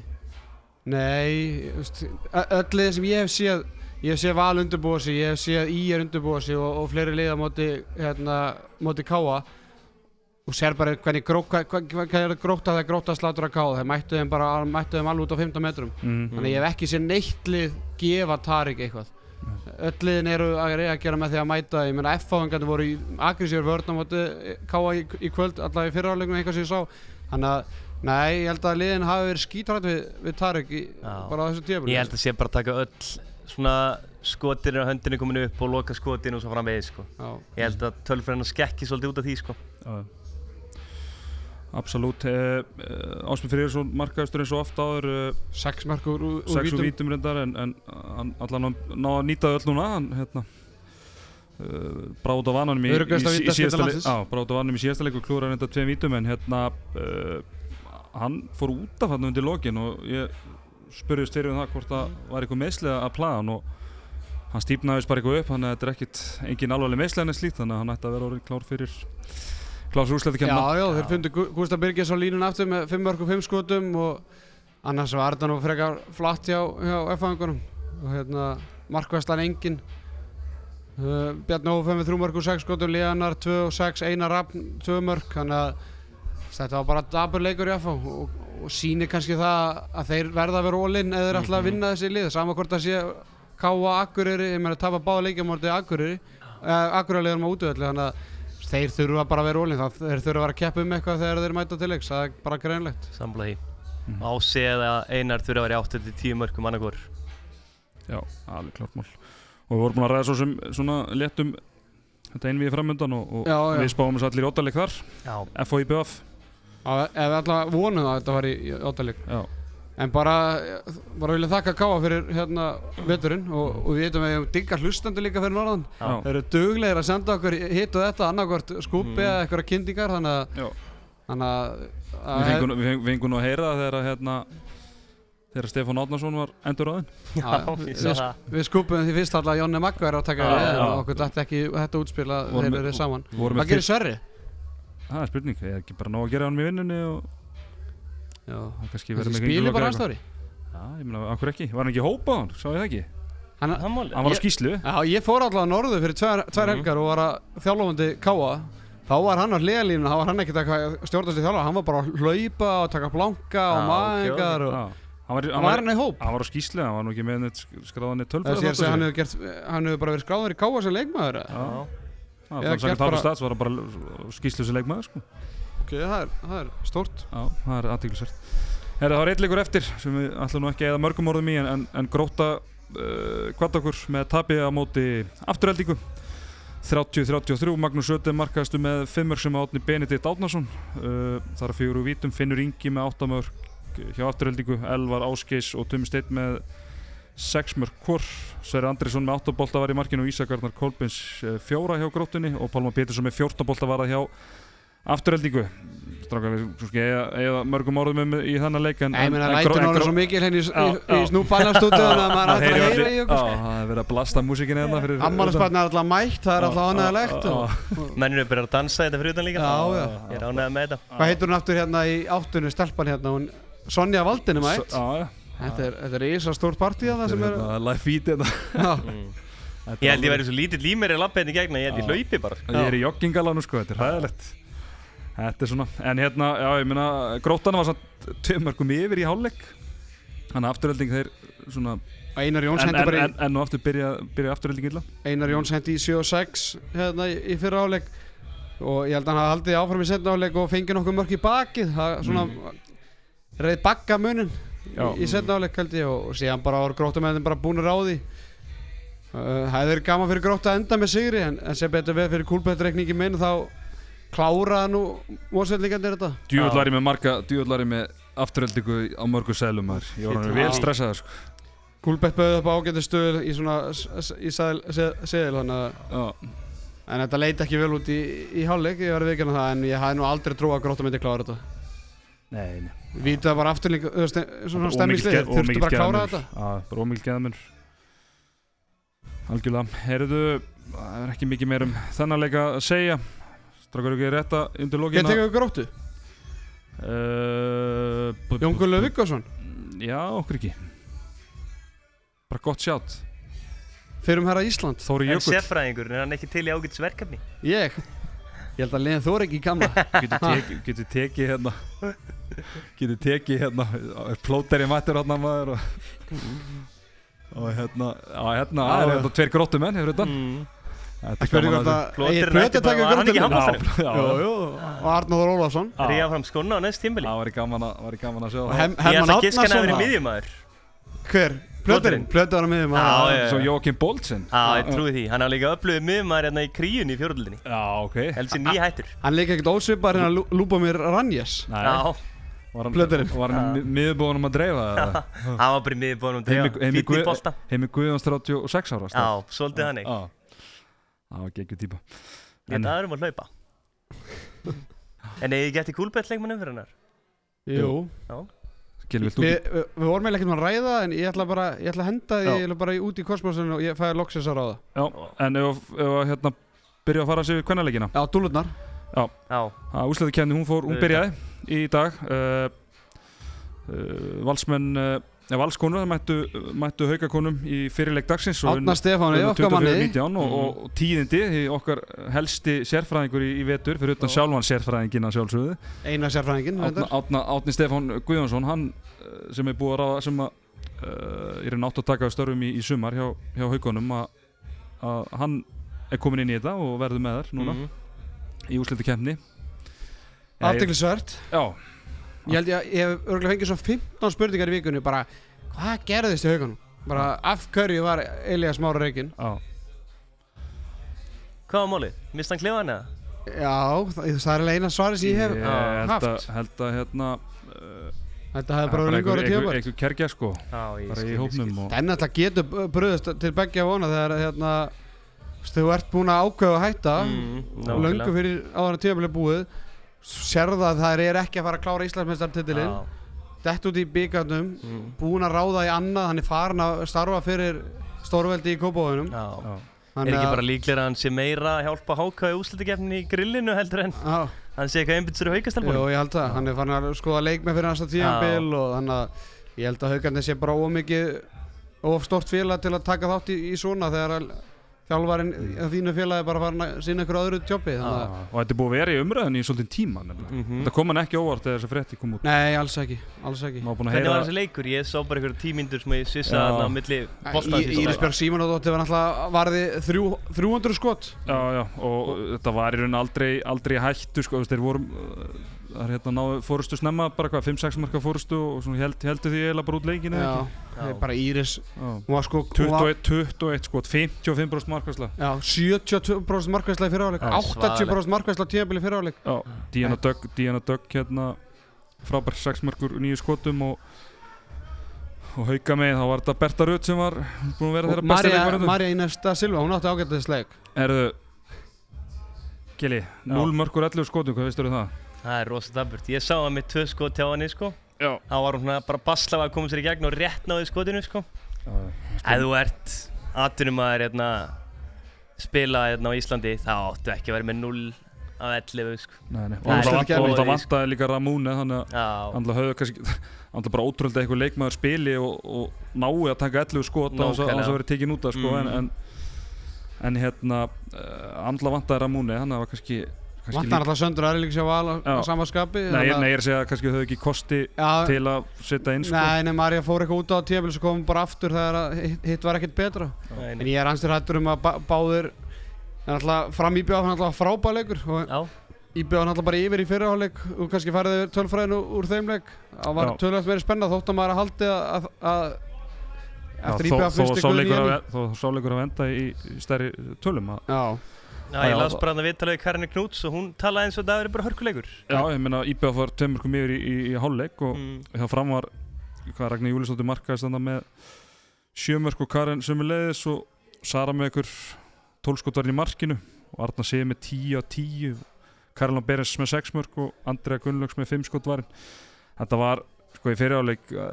Nei þú veist, ö- öll liðin sem ég hef séð ég hef séð Val undirbúa sig, ég hef séð Ír undirbúa sig og, og fleiri liða móti hérna, móti Káa og sér bara hvernig grók, hvað, hvað, hvað er gróta það gróta slátur að Káa þeir mættu þeim bara mættu þeim alveg út á 15 metrum. Mm. þannig ég hef ekki séð neitt lið gefa Tarik eitthvað. Öll liðin eru að reyna að gera með því að mæta. Ég meina F-fáingarnir voru í agressífur vörn á móti Káa í, í kvöld allavega í fyriráleiknum eitthvað sem ég sá. Þannig að nei, ég held að liðin hafi verið skítrætt við, við Tarik í, bara á þessu tíabili Ég held að sé bara taka öll svona skotir á höndinni komin upp og loka skotinu og svo framvegis sko. Ég held að tölfræðina skekki svolítið út af því sko. Já. Absolutt eh, eh, Ásmund Freyrsson markaðistur eins og oft áður eh, sex markur úr, úr vítum og vítum reyndar en, en hann allan ná að nýta öll núna hann hérna uh, bráð á vananum í, í, í, síðasta leik landsins. já, bráð á vananum í síðasta leik og klúra reynda tveim vítum en hérna uh, hann fór út af hann undir lokin og ég spurðist fyrir um það hvort það var eitthvað meðslega að plaga hann og hann stípnaðist bara eitthvað upp þetta er ekkit engin alvarleg meðslega en slíkt þannig að hann ætti að vera orðin klár fyrir klár fyrir úrslætti Já, já, þeir fundu Gu- Gústa Birgis á línun aftur með 5 mörgum 5 skotum og annars var þetta nú frekar flatt hjá, hjá F-fangunum og hérna markvæslan engin uh, Bjarni Ófem með 3 mörgum 6 skotum Leanar 2 og 6, Einar Rafn 2 mörg þannig að þetta var bara dabur leikur í F og, og, og sýnir kannski það að þeir verða að vera ólinn eða þeir ætla að vinna þessi lið. Sama hvort það sé Káa Akureyri ég meina að tapa báða leikjum orðið Akureyri uh, Akureyri á útvöldi þannig að þeir þurfa bara að vera ólinn þá þeir þurfa að vera að keppa um eitthvað þegar þeir mæta til leiks það er bara greinlegt Samla því. Mhm. Ási eða Einar þurfa að vera í 8-10 mörgum annarkor. Já, alveg klart mál og við vorum búin að ræða svo sem svona léttum þetta einvið framöndan og, og Já, já. við spáum þess allir í óttaleg þar Já. F og IBF Að- ef við alltaf vonum það að þetta var í, áttaleg Já, en bara, bara vilja þakka Káa fyrir hérna veturinn og, og við veitum að við hefum digga hlustandi líka fyrir norðan. Já, þeir eru duglegir að senda okkur hitt og þetta annarkvort skúpi Mm. eða eitthvað kynntingar þannig að, já. þannig að, Við fengum, nú að heyra það þegar hérna þegar Stefán Átnarsson var endur aðein Já, við, við, skupum því fyrst alltaf að Jónni Magga er að taka við en okkur dætti ekki þetta útspil að þeir eru saman. Hvað gerir Sverri? Það er spurning, ég er ekki bara nóg að gera hann í vinnunni og Já. það kannski Þessi verður með spili bara hans ári Já, ég meina, akkur ekki, var hann ekki í hópa hann, sá ég það ekki Hann, Það. Hann var á skýslu Já, ég fór alltaf að norðu fyrir tvær, tvær Mhm. helgar og var að þjálfandi káa Þá var hann á hliðalínu, þá var hann ekkert að stjórnast í þjálfa Hann var bara að hlaupa og taka blanka og maðingar og Já, hann var, var var, hann í hóp hann var á skýslu, hann var nú ekki með neitt skráðan eitt Þessi tölfræð ég að hann hefur gert, hann hefur bara verið skráður í káa sem leikmaður? Já, Já. Já, Eða þannig að gert það var bara skýslu sem leikmaður sko. Ok, það er, er stórt. Já, það er Herra, það var eitt leikur eftir sem við ætlum nú ekki að eða mörgum orðum í en, en, en gróta uh, kvart okkur með tapi á móti afturheldingu 30-33, Magnús Söte markaðistu með 5 mörg sem átni Benedikt Átnarsson uh, þar að fjögur úr vítum, Finnur Ingi með 8 mörg hjá afturheldingu, Elvar Áskeis og Tumi Steinn með 6 mörg hvor, Sverri Andrisson með 8 bolta var í markinu og Ísakarnar Kolbins 4 hjá grótunni og Pálma Pétursson með 14 bolta var það hjá afturheldingu eða, eða mörgum orðum um í þannig leik en, lætur gró- svo mikil henni í, Já, í, já. snúbænastúdíun að maður ætlar að heyra í okkur Já, það er verið að blasta músikinni hérna fyrir Ammálspatna er alltaf mætt, það er alltaf ánægilegt og Mennir eru byrjað að dansa þetta fyrir utan líka. Já, já. Ég er ánægð með þetta. Hvað heitur hún aftur hérna í áttunni stelpan hérna, hún Sonja Valdin er mætt Já, já Þetta er, þetta er ísa stórt partí að það sem er Þetta er live feed hérna Já, Mm. *laughs* Þetta Ég held ég verið svo lítill í mér í lappið hérna í gegna, ég held ég hlaupi bara. Ég er í joggingalanum sko, þetta er hæðilegt Þetta er svona, en hérna, já ég meina Grótana var samt tömörgum yfir í hálfleik. Þannig að afturölding þeir svona Einar Jóns En, hendi en, bara en, en nú aftur byrja, byrja afturölding illa. Í Einar Jóns hendi í 7 og 6 hérna í, í fyrra áleik og ég held að hann haldið áfram í setna áleik og fengið nokkuð mörk í bakið. Það svona reið bakka munin Já. í, í setna áleik held ég. Og, og síðan bara voru gróttumennir bara á því. Uh, Það er gaman fyrir grótt að enda með sigri en, en sem betur við fyrir kúlbættreikningi minn þá kláraði nú mósveldingandir þetta? Djúvöldlari með marga, djúvöldlari með afturöldingu á mörgu sælum maður. Ég var hann vel stressaður sko. Kúlbett bauði upp ágættu stöður í svona í seðil þannig að En þetta leit ekki vel út í, í hálfleik, ég verði vikinn það, en ég hafði nú aldrei trú að gróta myndi klára þetta. nei, nei. Vítið það bara aftur líka, þú veist, svona og þurftu bara að klára þetta. Já, bara ómikið geðamur Algjörlega, heyrðu Það er ekki mikið meir um þennan leik að segja Strákar ekki rétta undir Ég lókina tekur gróttu, uh, Jón Gunnlaug Viggarsson, Já, okkur ekki Bara gott sjátt fyrir um herra Ísland. Þóri En Jökull sérfræðingur, er hann ekki til í ágætis verkefni? Ég, ég held að liðin þóra ekki í gamla. *laughs* Getur tekið getu tekið hérna Getur tekið hérna Plóter í mættur hérna maður og, og hérna hérna, það er hérna tveir gróttum menn hefur þetta Mm. Þetta Það spurði hvort að Egil Plöti var þessu. Já, Jú, já, jú, og Arnóður Ólafsson. Já. Ríða fram skona á næst tímbili. Það að, væri gaman að sjá það. Herman Átnarsson. miðjumæður. Hver? Plöturinn? Plötur var á miðjum. Já, að- já. Svo Jókim Boltsen Já, ég trúi því. Hann á líka upplöfuð miðjumæður hérna í kríunni í fjóröldinni. Já, ok Held sér nýja hættur. Hann leik ekkert ósvipar hérna Lú- Lúbomir Ranjes. Já, var Plöturinn. Var hann miðurbúinum að dreifa það? *laughs* hann var bara í miðjubónum að í bolta. heimi Guðjóns 36 ára Já, svolítið hann ekki. Já Það var geggjur típa. Ég það erum að hlaupa. *laughs* En eða ekki eftir kúlbett leikmannum fyrir hennar? Jú. Þú Við, við, við vorum eiginlega ekkert með að ræða en ég ætla bara, ég ætla að henda því Já. ég ætla bara út í kosmosin og ég fæði loksins að ráða. Já, en ef ef að hérna byrja að fara sér við kvennalegina Já, dúlurnar. Já, að úsleðukenni, hún fór, hún byrjaði í dag. Uh, uh, valsmenn uh, ja, valskonur, það mættu, mættu haukakonum í fyrirleik dagsins Átna Stefáni, okkar manni 24-19 og, og, og tíðindi því okkar helsti sérfræðingur í, í vetur fyrir utan Já. sjálfan sérfræðingina sjálfsögðu Eina sérfræðingin Átna. Átna, Átni Stefán Guðjónsson hann uh, sem er búið að ráða sem að uh, er nátt að taka störfum í, í sumar hjá, hjá haukonum að, hann er komin inn í þetta og verður með þær núna Mhm. í úslitu kemni Athyglisvert Já, Ég held ég, ég hef örgulega fengið svo 15 spurningar í vikunni bara Hvað gerðist í haugunum? Bara af hverju var Elias Mára Reykjinn? já Hvað var málið? Mist hann klefaðan eða? Já, það, það er alveg eina svari sem ég hef Ég held haft að, held að hérna uh, Þetta hefði bara verið lengur að tíma eitthvað kerkja sko Já, ég bara skil, í ég hópnum og En þetta getur bröðust til beggja vona þegar hérna þú veist, þú ert búin að ákveða að hætta Mm, og nákvæmlega. löngu fyrir áður að tímabilið búið sérða að það er ekki að fara að klára Íslandsmeistartitilinn Já, dett út í byggarnum mm, búin að ráða í annað hann er farin að starfa fyrir stórveldi í já, Er ekki bara líklega að hann sé meira að hjálpa Háka í úslutikefni í grillinu heldur en Já, hann sé eitthvað einbindisur í jú, haukastelbúinu? ég held það, hann er farin að skoða leik með fyrir næsta tímabil og þannig að ég held að haugarnir sé bara ómikið of stort félag til að taka þátt í, í svona þegar að þjálfarinn mm. þínu félagi bara farin að sinna ykkur öðru tjópi að og þetta er búið að vera í umræðin í svolítið tíma nefnilega. Mhm. þetta kom hann ekki óvart þegar þessi frétti kom út Nei, alls ekki, alls ekki að Hvernig var heyra þessi leikur? Ég sá bara einhverjum tímyndur sem ég svissa Já. þarna á milli boltans Í- Íris Björg Símonadóttir var náttúrulega varði þrjú, 300 skot já, já, og þetta var í raun aldrei, aldrei hættu sko, þeir voru það er hérna náðu fórustu snemma bara hvað, 5-6 marka fórustu og svona held, heldur því eiginlega bara út leikinu Já, ekki? það er bara Íris. Já. hún var sko hún var, 21, 21 skot, 55% markværsla Já, 72% markvæsla í fyriráleik Já, 80% markvæsla á tímabili fyriráleik Já, Díana Dögg, Díana Dögg hérna frábær 6 markur, 9 skotum og og hauka með, þá var þetta Berta Rutt sem var búin að vera þeirra besta leikmærindu Marja Inesta Silva, hún átti ágættis leik. Erðu Gili, 0 mörkur 11 skotum, hvað veistur það? Það er rosa daburt. Ég sá það með tvö skot hjá henni sko. Já Þá var hún bara basla að koma sér í gegn og rétt náði skotinu sko. Ef þú ert atvinnum að hérna, spila hérna á Íslandi þá áttu ekki að vera með 0 af 11 sko. Nei, nei, og það það er það vantaði líka Ramúne þannig að hann höfðu kannski *laughs* hann bara ótrúlega eitthvað leikmaður spili og, og nái að taka 11 skot á þess að það verið tekið út af sko, Mm. en, en, en hérna uh, andla vantaði Ramúne hann var kannski, kannski Vantar alltaf söndur líka sér val á, á sama skapi Nei, ég er að segja að kannski höfðu ekki kosti Já, til að setja inn sko. Nei, nei, Marja fór eitthvað út á tímabili svo kom bara aftur þegar að hitt, var ekkert betra. Nei, En nei. ég er anstur hættur um að bá, báðir en alltaf fram íbjöð hann alltaf og íbjöð hann alltaf bara yfir í fyrirháleik og kannski farið yfir tölfræðinu úr þeim leik. Það var tölvægt verið spennað þótt að maður að haldi að, að, eftir þó, fyrst sá ykkur í leikur henni. að, þó sá leikur að venda í, í stærri tölum að, Já, ég las bara hann að viðtala við Karinni Knúts og hún talaði eins og það verið bara hörkuleikur. Já, ég meina IBF var tveimurkum yfir í, í, í hálfleik og Mm. hjá fram var Ragnar Júlisdóttir markaðist þannig með sjömörk og Karin sömuleiðis og Sara með ykkur tólskotvarinn í markinu og Arna Sið með 10 á 10 Karla Berens með 6 mörk og Andrea Gunnlaugs með 5 skotvarinn þetta var sko í fyriráleik uh,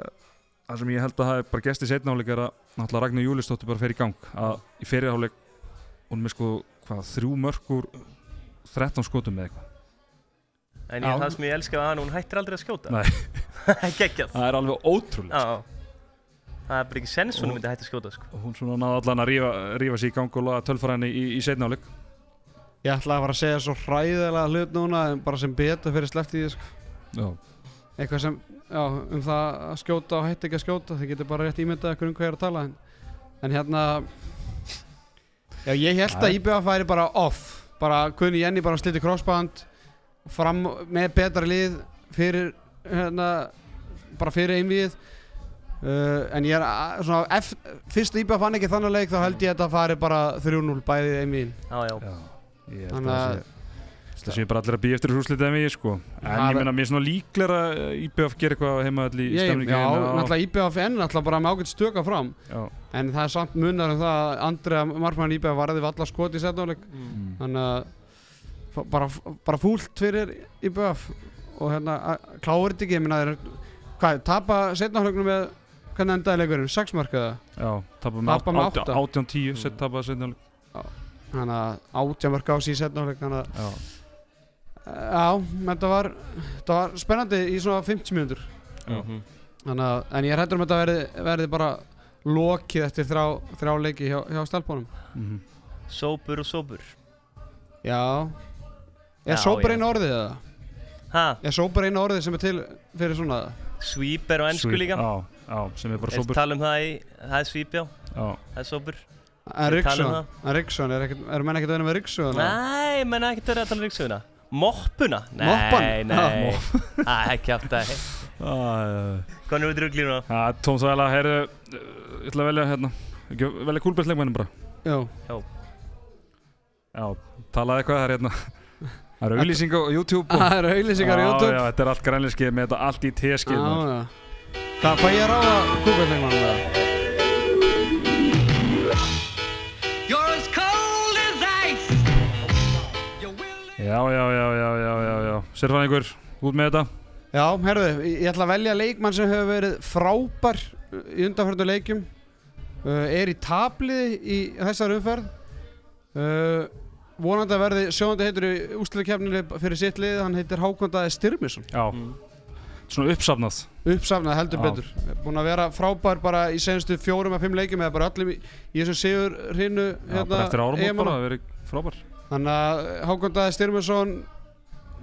það sem ég held að það er bara gesti setnáleik er að Ragnar Júlisdóttir bara fer í gang að í fyriráleik hún er með sko hvað þrjú mörk úr 13 skotum með eitthvað En ég, það sem ég elska hann, hún hættir aldrei að skjóta. Nei. *laughs* Geggjað. það er alveg ótrúlega Já. Það er bara ekki sens hún myndi hætti að skjóta sko. og hún svona náði allan að rífa, rífa sig í gang og laga tölfræðinni í, í setnáleik ég ætla að fara að segja svo hræðilega hlut núna en bara sem betur fyrir sleppt í því sko. Já, eitthvað sem, já, um það að skjóta og hætti ekki að skjóta, þið getur bara rétt ímyndað um hvað ég er að tala en, en hérna já, ég held að. IBF væri bara off bara kunni Jenny bara sliti crossband fram með betra lið fyrir hérna bara fyrir einvið uh, en ég er að, svona, ef, fyrst IBF fann ekki þannig leik þá held ég að þetta fari bara 3-0 bæðið einviðin Já, já. já Ég held Þannig að að- það sé Það sé bara allir að býja eftir húslitið en við sko. En Já, ég meina mér er svona líklega að IBF gera eitthvað heima allir í stemningu já, náttúrulega IBF enn náttúrulega bara með ágætt stöka fram. Já, En það er samt munnar um það að Andrea Markmann Íbæða varði við alla skot í setnáleik Mm. Þannig að bara, bara fúlt fyrir IBF Og hérna, kláir þetta ekki, ég minna þeir hvað, tapa setnaflögnum með hvernig endaði leikurinn, 6 mark eða? Já, Tapa með átta. 18-10, sett tapaði setna þannig að 18 mark á síð setnaflögn þannig að, Já, menn það var það var spennandi í svona 50 mínútur. Já. Mhm. þannig að, en ég er hættur um að þetta verði, verði bara lokið eftir þrjá, þrjá leiki hjá, hjá stelpunum. Mhm. Sópur og sópur. Já. Er sópar já. einu orðið eða? Ha, er sópar einu orðið sem er til fyrir svona? Sweep er á ennsku Sweet, líka. Já, já, sem er bara sópur. tala um það í, það er sweep já, Já, það er sópur. En Við talum Riksson, en Riksson er, ekkert- eru menn ekkert að vinna með Riksson Nei, menn ekki törði að tala um ríksuguna Moppuna? Nei, Moppan? nei Það *laughs* er ekki átt að Já, Hvað er út í ruglínu þá? Tóm Sæla, heyrðu, uh, ég ætla að velja hérna velja kúlbærsleikmennum bara já, Já, talaði eitthvað, það er hérna Það eru auðlýsing á YouTube og, *laughs* það eru auðlýsingar Já, YouTube já, þetta er allt grænleinskið með þetta allt í Já, já. Hvað fæ ég að ráða kúkvæðsleikmannum það? Já, já, já, já, já, já, já. Sérfæðingur, út með þetta. Já, herðu, ég ætla að velja leikmann sem hefur verið frábær uh, í undanfjörnum leikjum. Uh, er í tabliði í þessar umferð. Uh, vonandi að verði sjóðandi heitur í úsluðkefninu fyrir sitt lið, hann heitir Hákondaði Styrmisson Já, svona uppsafnað. Uppsafnað heldur Já. betur. Búin að vera frábær bara í senstu fjórum að fimm leikjum eða bara öllum í, í þessum sigur hrinnu Já, bara eftir árum EM-ana. bara, það verið frábær Þannig að Hákondaði Styrmusson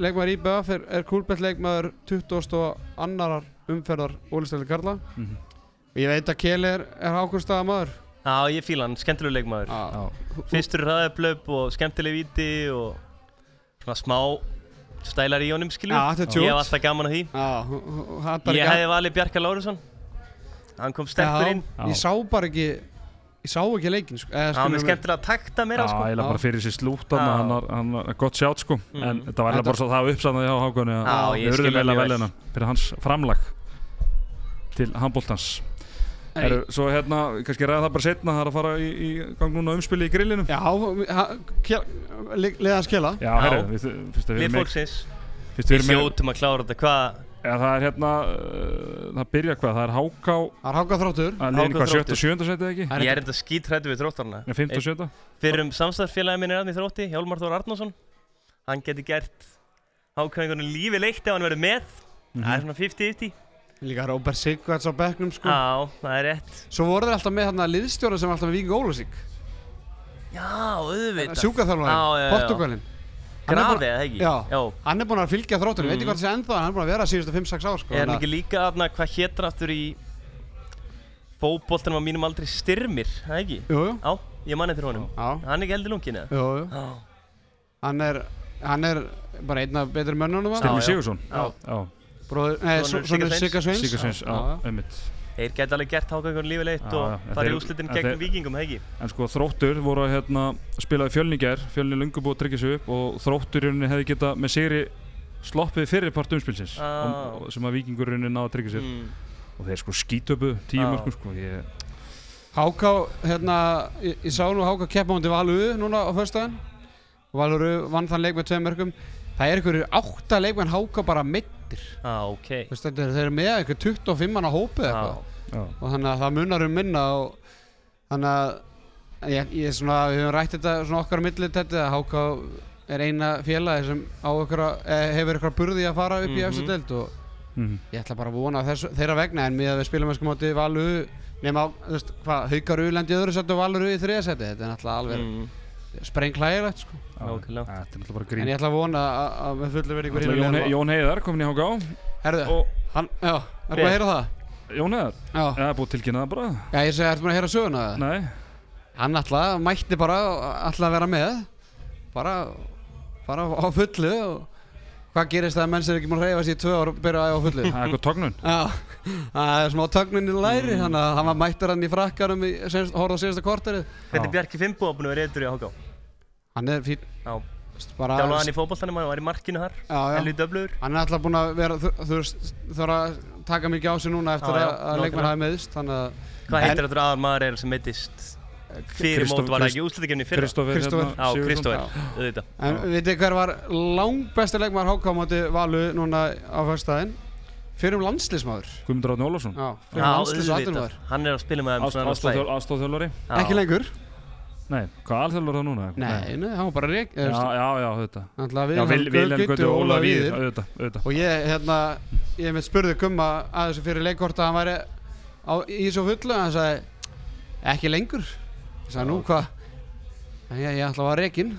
leikmaður IBF er, er kúlbett leikmaður 20. og annarar umferðar Ólistöðli Karla. Mhm. og ég veit að Kjell er, er Hákonstaða maður. Já, ég fíla hann, skemmtileg leikmaður. Já. Já, Fyrstur ræðablöp og skemmtileg viti og svona smá stælar í honum skilur Já, þetta er Ég hef alltaf gaman að því. Hattar Ég hefði valið Bjarka Lárusson. Hann kom sterkur inn. Ég sá bara ekki ég sá ekki leikin sko. eða, Hann mig. skemmtilega að takta meira Já, sko eiginlega bara Já. fyrir sér slútan Já. hann var, hann var gott sjátt sko Mm. en þetta var Þetta- bara svo það var uppsafnað hjá Hákonni að Já, ég við hann eiginlega vel hérna fyrir hans framlag til handbóltans. Eru, svo hérna, kannski ræða það bara setna það er að fara í, í gang núna umspili í grillinu Já, li- liðans Kjella Já, Já. herru, við, að fólksins fyrst við hljótum að klára þetta Hvað? Ja, það er hérna, uh, það byrja hvað það er Háká Það er Háka þróttur að liðin hvað, Þróttur. 7. og 7. setið ekki? Það er Ég er ekki- enda skítrættu við þróttarna 5. og 7. Fyrir um samstæðsfélagi minn er hann í þrótti Hjálmar Þór Arnarsson Hann geti gert ákvæðingunum lífi leikt ef hann verður með Mhm. Það er svona 50-50 Líka Róbert Sigvarts á bekknum sko. Já, það er rétt Svo voru þeir alltaf með hérna liðstjóra sem var alltaf með Víking Ólusík Já, auðvitað Er Grafið, eða ekki? Já. Já Hann er búinn að fylgja þróttunum, ég veit ekki Mhm. hvað það sé ennþá en hann er búinn að vera síðustu 5-6 ár sko, Er hann ekki líka aðna hvað hétur aftur í Fóboltanum á mínum aldrei styrmir, það ekki? Jú, jú, Já, ég mann eftir honum já, Hann er ekki heldur lungin eða? jú, jú Já Hann er, hann er bara einn af betri mönnunum Styrmi já. Sigursson Já. Já, Bróður, nei, Sonur sonur Sigga Sigga Sveins Sigursveins, já, já. Þeir geta alveg gert ákvæðingunum lífi leitt Já, og farið úslitin gegn þeir- vikingum, ekki? En sko þróttur voru að hérna, spilaði fjölni í gær, fjölni lungu búið að tryggja sig upp og þróttur í rauninni hefði geta með sigri sloppið fyrir part umspilsins Ah. og, og sem að vikingur í rauninni náði að tryggja sig Mm. og þeir sko skítöpu tíu Ah. mörgum sko ég, Háká, hérna, ég, ég sá nú Háká keppa mútið Valur núna á föstudaginn Valur vann þann leik með tveim mörgum Það er einhverju átta leikmenn Háká bara mittir ah, ok Þú veist, þetta er- Þeir eru með einhver 25 manna eitthvað já, og þannig að það munar um minna og þannig að ég, ég er svona, við höfum rætt þetta svona okkar á milli þetta að Háká er eina félagi sem á ykkur eh, hefur ykkur burði að fara upp í Mhm. efstu deild og mhm. ég ætla bara að vona þess, þeirra vegna en með að við spilum með sko móti Valu nema á, þú veist, hvað, Haukar Ulendi í öðru seti og Valur í þriða seti þetta er náttúrulega alveg mm. spreng hlægilegt sko. Já, Nákvæmlega. þetta er náttúrulega bara en grín ég ætla að vona að, að með fullu verið ykkur Náttúrulega Jón, He- Jón Heiðar komin í HK Herðu, og hann, já, er búin að heyra það? Jón Heiðar, Já, það er búið að tilkynna það bara. Já ég segi, ertu búin að heyra söguna? Það? Nei, Hann alltaf mætti bara alltaf að vera með. Bara, bara á fullu og hvað gerist það að menn sem er ekki múin að reyfa sér í tvö ár og byrja að æfa á fullu? Það er eitthvað tognun. Já, það er smá tögnin í læri þannig að hann var mættur hann í frakkarum horfði á síðasta korterið Hvernig er Bjarki Fimbo búin að vera eitthvað í HK? hann er fín Já. veist, bara, Þjálfaði hann í fótboltanum, hann var í markinu þar. Helvi döflugur hann er alltaf búin að vera þú, þú veist, þarf að taka mikið á sig núna eftir Já, já, að, nákvæmlega. hafi meðist Hvað heitir þetta aðal maður er sem meittist Fyrir mót var það ekki hérna, Já, Sigurðsson. Kristófer, auðvitað En vitið hver var langbæsti leikmaður háká á móti Valu núna á fyrstæðin? Fyrir um landslismadur Guðmundur Átni Ólafsson. Já, fyrir um og atvinnumæður Hann er að spila með þeim svona. Aðstofþjálfari Já. Ekki lengur? Nei, hvað alþjálfur það núna? Nei, nei, hann var bara reik Já, já, já, þetta Já, við Vil- Vilhelm Gauti og Ólaf auðvitað Og ég, hérna, ég með spurði Gumma að þessu fyrir leikkort að hann væri á, í svo fullu Hann sagði, ekki lengur. Ég sagði, nú hvað? Ég, ég ætla að var reikin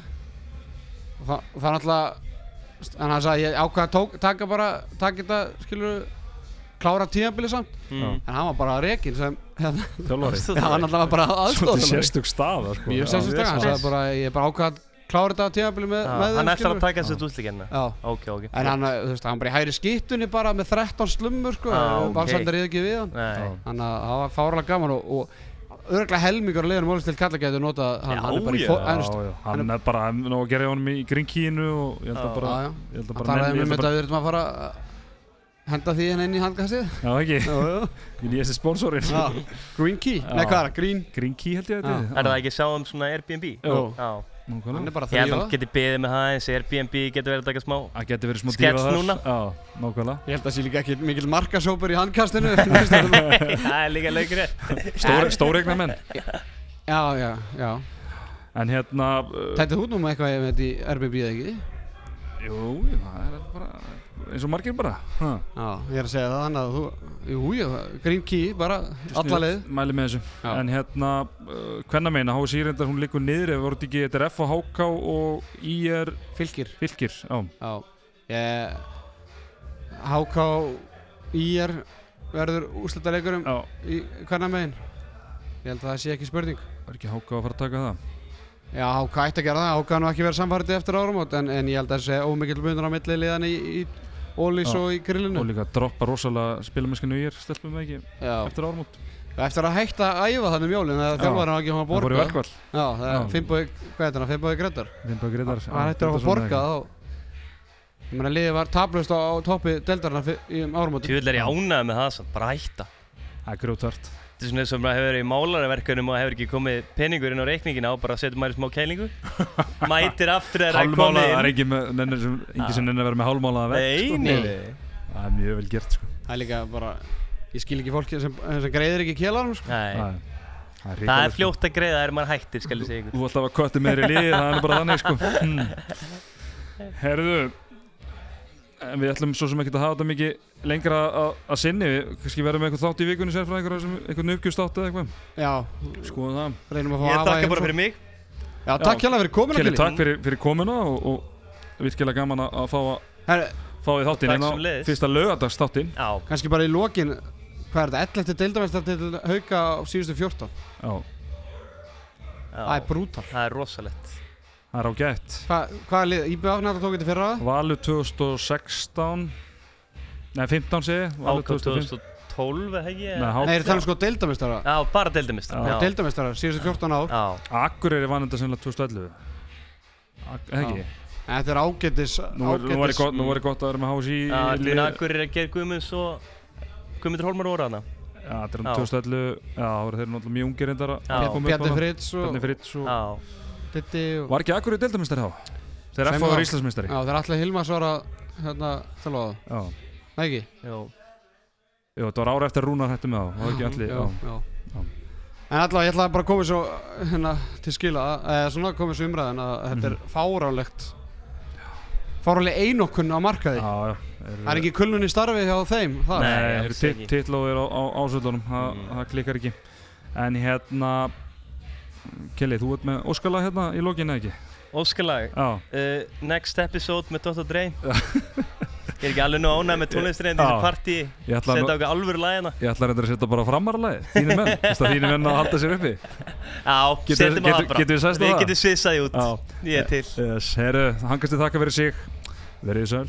Og það, og það En hann sagði, ég ákvað að tók, taka bara Taka þetta, skilur Klára tíðanbili samt Mm. En hann var bara reikin sem hérna, *laughs* hann náttúrulega var bara Svolítið aðstofn sérstök staða sko. Mjög Já. sérstök stað Hann sagði bara, ég er bara ákvað að Klára þetta tíðanbili með, Já, með Hann þeim, skilurðu. að taka þessu útlíkina Já Ok, ok En hann, þú veist, hann bara í hægri skiptunni bara með 13 slummur sko, ok. Balsander okay. ekki við hann Þannig að það var fárlega gaman og, og örgulega helmingur að leiðanum Ólins til kalla getur notað hann, Já, hann er bara í já. fó, Já, ennust, já, hann er bara ná að gera honum í grínkínu og ég held að bara ég held að Hann bara talaði nenni- ég um þetta að að við erum að fara að henda því hann inn í handkastið bara- Já, ekki, Já, já. í nýjasti sponsorinn. Green Key, nei hvað er það, Green Grínkí held ég Já. þetta Er það ekki að sjá um svona Airbnb? Jú. Já Hann er bara Ég held að hann geti beðið með það eins Airbnb getur verið að taka smá Það getur verið smá Skets dífa þar. núna. Já, nákvæmlega. Ég held að sé líka ekki mikill markasópur í handkastinu. *laughs* Já, *laughs* Það er líka Stóre, Stóregna menn já, já En hérna uh, Þetta þú nú með eitthvað með þetta í Airbnb eða ekki? Jú, það er bara eins og margir bara. Ha. Já, ég er að segja það þannig að þú, jú, jú, Green Key, bara alla leið. Mæli með þessu. Já. En hérna, uh, hvenna meina, H.S. Írendar hún liggur niður ef voru þetta ekki, þetta er F og HK og IR Fylgir. Fylgir Já, Já, ég HK IR verður úrslutaleikurinn já, í hvernig megin Ég held að það sé ekki spurning. Er ekki HK að fara að taka það? Já, HK ætti að gera það, HK nú ekki verið samfærið eftir áramót en, en ég held að það sé ómikil munur á milli liðan í, í Ólís Já. og í grillinu. Og líka droppa rosalega spilumennskinu IR stelpum við ekki Já, eftir ármót eftir að hætta að æfa þannig mjólin þegar Já. þjálfarinn var ekki hann að Það voru borga. verkvall Já, það er. Finnbói, hvað er þetta, Finnbói Gretar? Finnbjörg Greitar Það hættir að fá borga þá Ég meina liðið var tablust á, á toppi deildarna í um áramótum Tjóðlega er ég ánægð með það samt, bara hætta. Það er grjótvart Þetta er svona eins og maður hefur verið í málarverkunum og hefur ekki komið peningur inn á reikningina og bara setur maður í smá kælingu. *laughs* Mætir aftur þegar það er komið það er inn ekki með, sem, engi sem nennir að vera með hálfmálaða vekk Nei, sko. nei, nei. Það er mjög vel gert sko. Það er líka bara, ég skil ekki fólki sem, sem greiðir ekki kélarum sko. Nei, Það er- það er það er fljótt að greiða þegar maður hættir, skal ég segja ykkur. Þú ætla að kötti meðri liði, það er bara þannig sko. Hmm. *laughs* Herðu En við ætlum svo sem ekki að hafa þetta mikið lengra að- að sinni. Við kannski verðum með eitthvað þátt í vikunni sér frá einhverja sem eitthvað uppgjust eða eitthvað. Já, Skoðum það. Reynum að fá Ég afa þakka í bara heimsókn. fyrir mig. Já, takk hjá fyrir komuna Kelly takk fyrir, fyrir komuna og, og virkilega gaman að að fá að fá í þáttinn. Takk en á fyrsta lögadags þáttinn Já, kannski bara í lokin Hvað er þetta, 11. deildamestar til hauka á síðustu 14 Já, já. Það er brútal. Það er rosalegt það er ágætt. Hva, Hvað er lið, IBF náttúrulega tók þetta fyrra? Valur 2016 Nei, 15 segi ég, Valur Ákváð 2015 2012 eða ekki? Nei, Nei, er það sko deildamestara Já, bara deildamistar Já, deildamestara, síðustu 14 ár. Já, Akureyri vann þetta sennilega 2011 Ak Ekki? En Þetta er ágætis Nú er- nú nú væri gott að vera með HSI í Já, þetta lið- minn akkur er að gera Guðmunds og Guðmundur Hólmar voru hana Já, þetta er um Já. 2011 Já, það voru þeir náttúrulega mjög ungir að Já. upp Bjarni. Fritz og Ditti og Var ekki Akureyri deildamistari þá? Þeir Sem F var var- Íslandsmistari Já, það er allir Hilmas var að hérna, þjálfa það Já Nei ekki? já Jú, þetta var ára eftir að Rúnar hætti með þá Það var ekki allir já, já. já. Já. En allavega, ég ætla bara að koma svo hérna, til skila, eða svona koma svo umræðin að þetta er fáránlegt fáránlega einokkun á markaði Já, já Það er ekki kulnun í starfi hjá þeim það Nei. Það eru ekki. titlóðir á, á ásöldunum það, Mm. það klikkar ekki En hérna Kelly, þú ert með óskalag hérna í lóginu ekki? Óskalag? Já. Uh, Next episode með Dr. Dre. *laughs* Ég er ekki alveg nú ánæg með tónlisturinn í þessu partí. Setta okkar alvöru lagina hérna. Ég ætla reyndar að setja bara framarlagi Þínu menn, þú veist að þínu menn að halda sér uppi. Já, setjum að hafra Getur við sæst það? Við getum svissaði út. Á. Ég er til. Yes, Herru, hangast þið þakka fyrir sig. Verðið sæl.